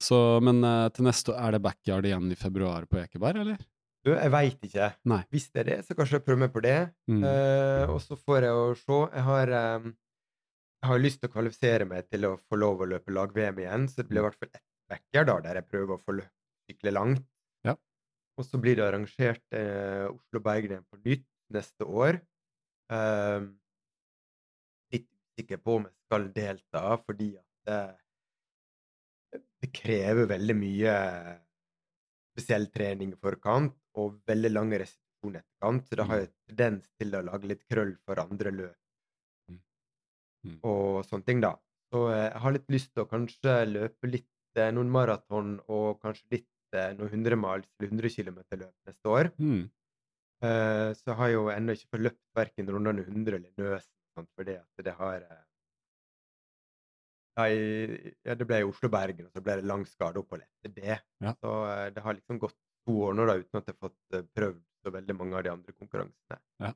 Så, men eh, til neste år, er det backyard igjen i februar på Ekeberg, eller? du, jeg veit ikke. Nei. Hvis det er det, så kanskje jeg prøver meg på det. Mm. Uh, og så får jeg å se. Jeg har, eh, jeg har lyst til å kvalifisere meg til å få lov å løpe lag-VM igjen, så det blir i hvert fall ett backer da, der jeg prøver å få skikkelig langt. Ja. Og så blir det arrangert eh, Oslo-Bergen på nytt neste år. Eh, litt usikker på om jeg skal delta, fordi at det, det krever veldig mye spesiell trening i forkant og veldig lang restitusjon i etterkant, så det har jo tendens til å lage litt krøll for andre løp Mm. Mm. Og sånne ting, da. Så eh, jeg har litt lyst til å kanskje løpe litt eh, noen maraton og kanskje litt eh, noen 100 miles eller 100 km løp neste år. Mm. Eh, så har jeg jo ennå ikke fått løpt verken rundene 100 eller Nøsen, sant, fordi at det har ja, i- ja, det ble i Oslo-Bergen, og så ble det lang skade opphold etter det. Ja. Så det har liksom gått to år nå da, uten at jeg har fått prøvd så veldig mange av de andre konkurransene. Ja.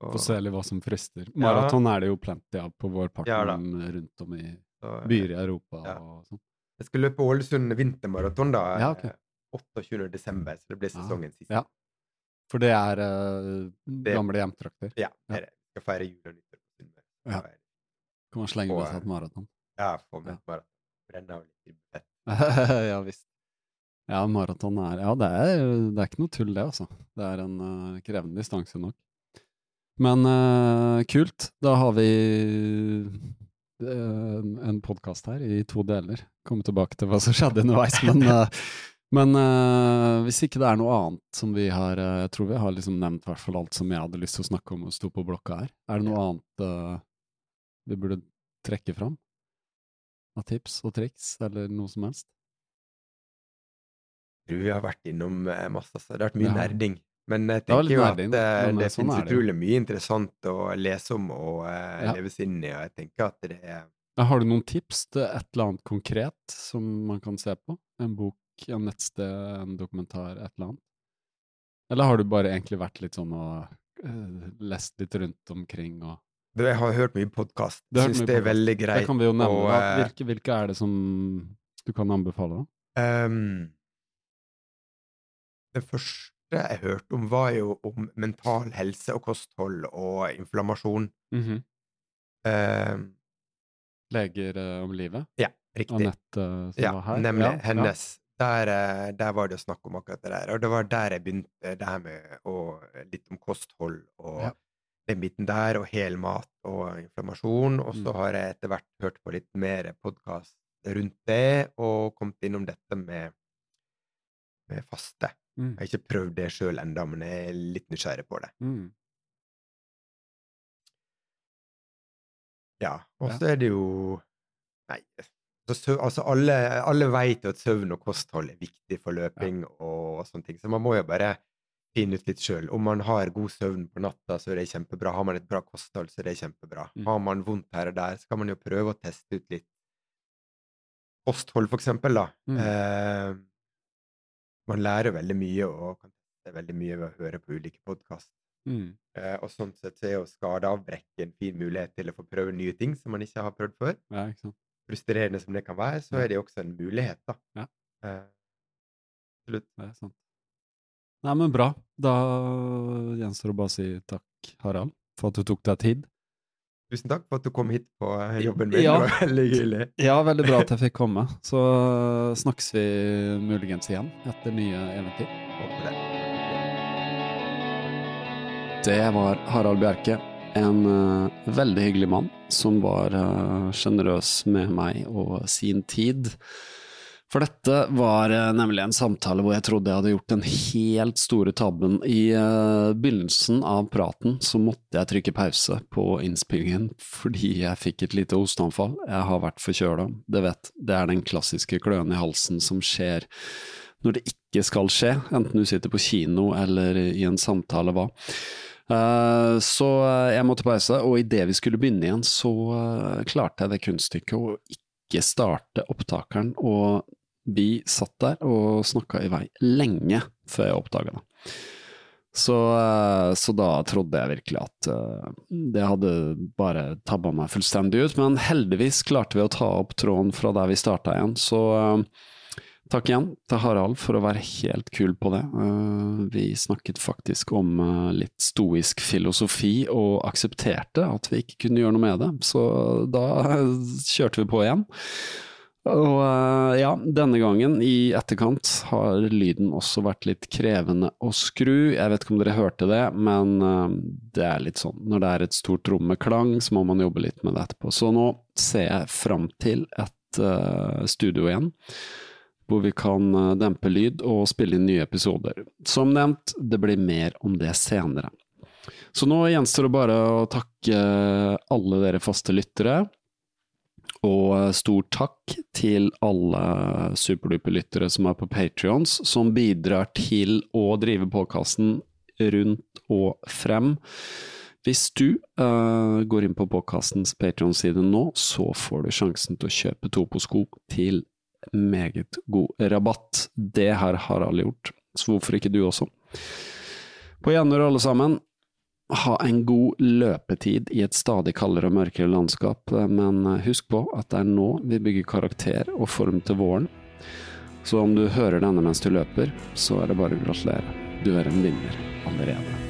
Og, Få se litt hva som frister. Maraton er det jo plenty av på vår parten Ja rundt om i eh, byer i Europa Ja. og sånn. Jeg skal løpe Ålesund vintermaraton da, Ja, okay. eh, 28. desember, så det blir Ah, sesongens siste. ja. For det er eh, gamle hjemtrakter. Ja, Ja. det er det. Skal feire jul og nyttår på Sunnmøre. Ja. Så, Kan man slenge på seg eh, et maraton. Ja, få med Ja. et maraton. Brenne av litt fett. ja visst. Ja, maraton er Ja, det er, det er ikke noe tull, det, altså. Det er en uh, krevende distanse nok. Men uh, kult. Da har vi uh, en, podkast her i to deler. Komme tilbake til hva som skjedde underveis. Men, uh, men hvis ikke det er noe annet som vi har Jeg tror vi har liksom nevnt hvert fall alt som jeg hadde lyst til å snakke om og sto på blokka her. Er det noe annet vi burde trekke fram? Av tips og triks, eller noe som helst? Jeg tror vi har vært innom masse, altså. Det har vært mye Ja. nerding. Men jeg tenker jo at nerding, eh, det sånn finnes det utrolig mye interessant å lese om og uh, Ja. leve seg inn i, og jeg tenker at det er Har du noen tips til et eller annet konkret som man kan se på? En bok, en nettsted, en dokumentar, et eller annet? Eller har du bare egentlig vært litt sånn og uh, lest litt rundt omkring og Du, Jeg har hørt mye podkast. Syns det er podcast. veldig greit. Det kan vi jo nevne. og, eh, Hvilke, hvilke er det som du kan anbefale? da? Um, det første jeg hørte om, var jo om mental helse og kosthold og inflammasjon. Ehm, Leger eh, om livet? ja, riktig. Anette eh, som Ja, var her? nemlig. Ja, ja. hennes. Der, eh, der var det snakk om akkurat det der. Og det var der jeg begynte, det her med å, litt om kosthold og Ja. den biten der, og hel mat og inflammasjon. Og så Mm. har jeg etter hvert hørt på litt mer podkast rundt det, og kommet innom dette med, med faste. Mm. Jeg har ikke prøvd det sjøl ennå, men jeg er litt nysgjerrig på det. Mm. Ja. Og Ja. er det jo Nei, så altså alle, alle vet jo at søvn og kosthold er viktig for løping og sånne ting, så man må jo bare finne ut litt sjøl. Om man har god søvn på natta, så er det kjempebra. Har man et bra kosthold, så er det kjempebra. Mm. Har man vondt her og der, så kan man jo prøve å teste ut litt kosthold, for eksempel, da. Mm. Eh, man lærer veldig mye og kan teste veldig mye ved å høre på ulike podkast. Mm. Eh, og sånn sett så er jo skadeavbrekk en fin mulighet til å få prøve nye ting som man ikke har prøvd før. Ja. Frustrerende som det kan være, så er det også en mulighet, da. Ja. Eh, absolutt. Det er sant. Nei, men bra. Da gjenstår det bare å si takk, Harald, for at du tok deg tid. Tusen takk for at du kom hit på eh, jobben min. Ja. Det var veldig hyggelig. Ja, veldig bra at jeg fikk komme. Så snakkes vi muligens igjen etter nye eventyr. Det. Det var Harald Bjerke. En uh, veldig hyggelig mann som var uh, med meg og sin tid. For dette var eh, nemlig en samtale hvor jeg trodde jeg hadde gjort den helt store tabben. I eh, begynnelsen av praten så måtte jeg trykke pause på innspillingen fordi jeg fikk et lite hosteanfall. Jeg har vært forkjøla, det vet. Det er den klassiske kløen i halsen som skjer når det ikke skal skje, enten du sitter på kino eller i en samtale, hva. Eh, Så jeg måtte pause, og idet vi skulle begynne igjen, så klarte jeg det kunststykket å ikke starte opptakeren, og vi satt der og snakka i vei lenge før jeg oppdaga det. Så, eh, så da trodde jeg virkelig at eh, det hadde bare tabba meg fullstendig ut, men heldigvis klarte vi å ta opp tråden fra der vi starta igjen, så eh, Takk igjen til Harald for å være helt kul på det. Vi snakket faktisk om litt stoisk filosofi og aksepterte at vi ikke kunne gjøre noe med det, så da kjørte vi på igjen. Og uh, ja, denne gangen i etterkant har lyden også vært litt krevende å skru. Jeg vet ikke om dere hørte det, men uh, det er litt sånn når det er et stort rom med klang, så må man jobbe litt med det etterpå. Så nå ser jeg fram til et uh, studio igjen hvor vi kan dempe lyd og spille inn nye episoder. Som nevnt, det blir mer om det senere. Så nå gjenstår det bare å takke alle dere faste lyttere, og eh, stor takk til alle superduper-lyttere som er på Patrions, som bidrar til å drive påkasten rundt og frem. Hvis du uh, går inn på påkastens Patrion-side nå, så får du sjansen til å kjøpe to på sko til meget god rabatt. Det her har alle gjort, så hvorfor ikke du også? På gjenhør alle sammen, ha en god løpetid i et stadig kaldere og mørkere landskap, men husk på at det er nå vi bygger karakter og form til våren. Så om du hører denne mens du løper, så er det bare å gratulere. Du er en vinner allerede.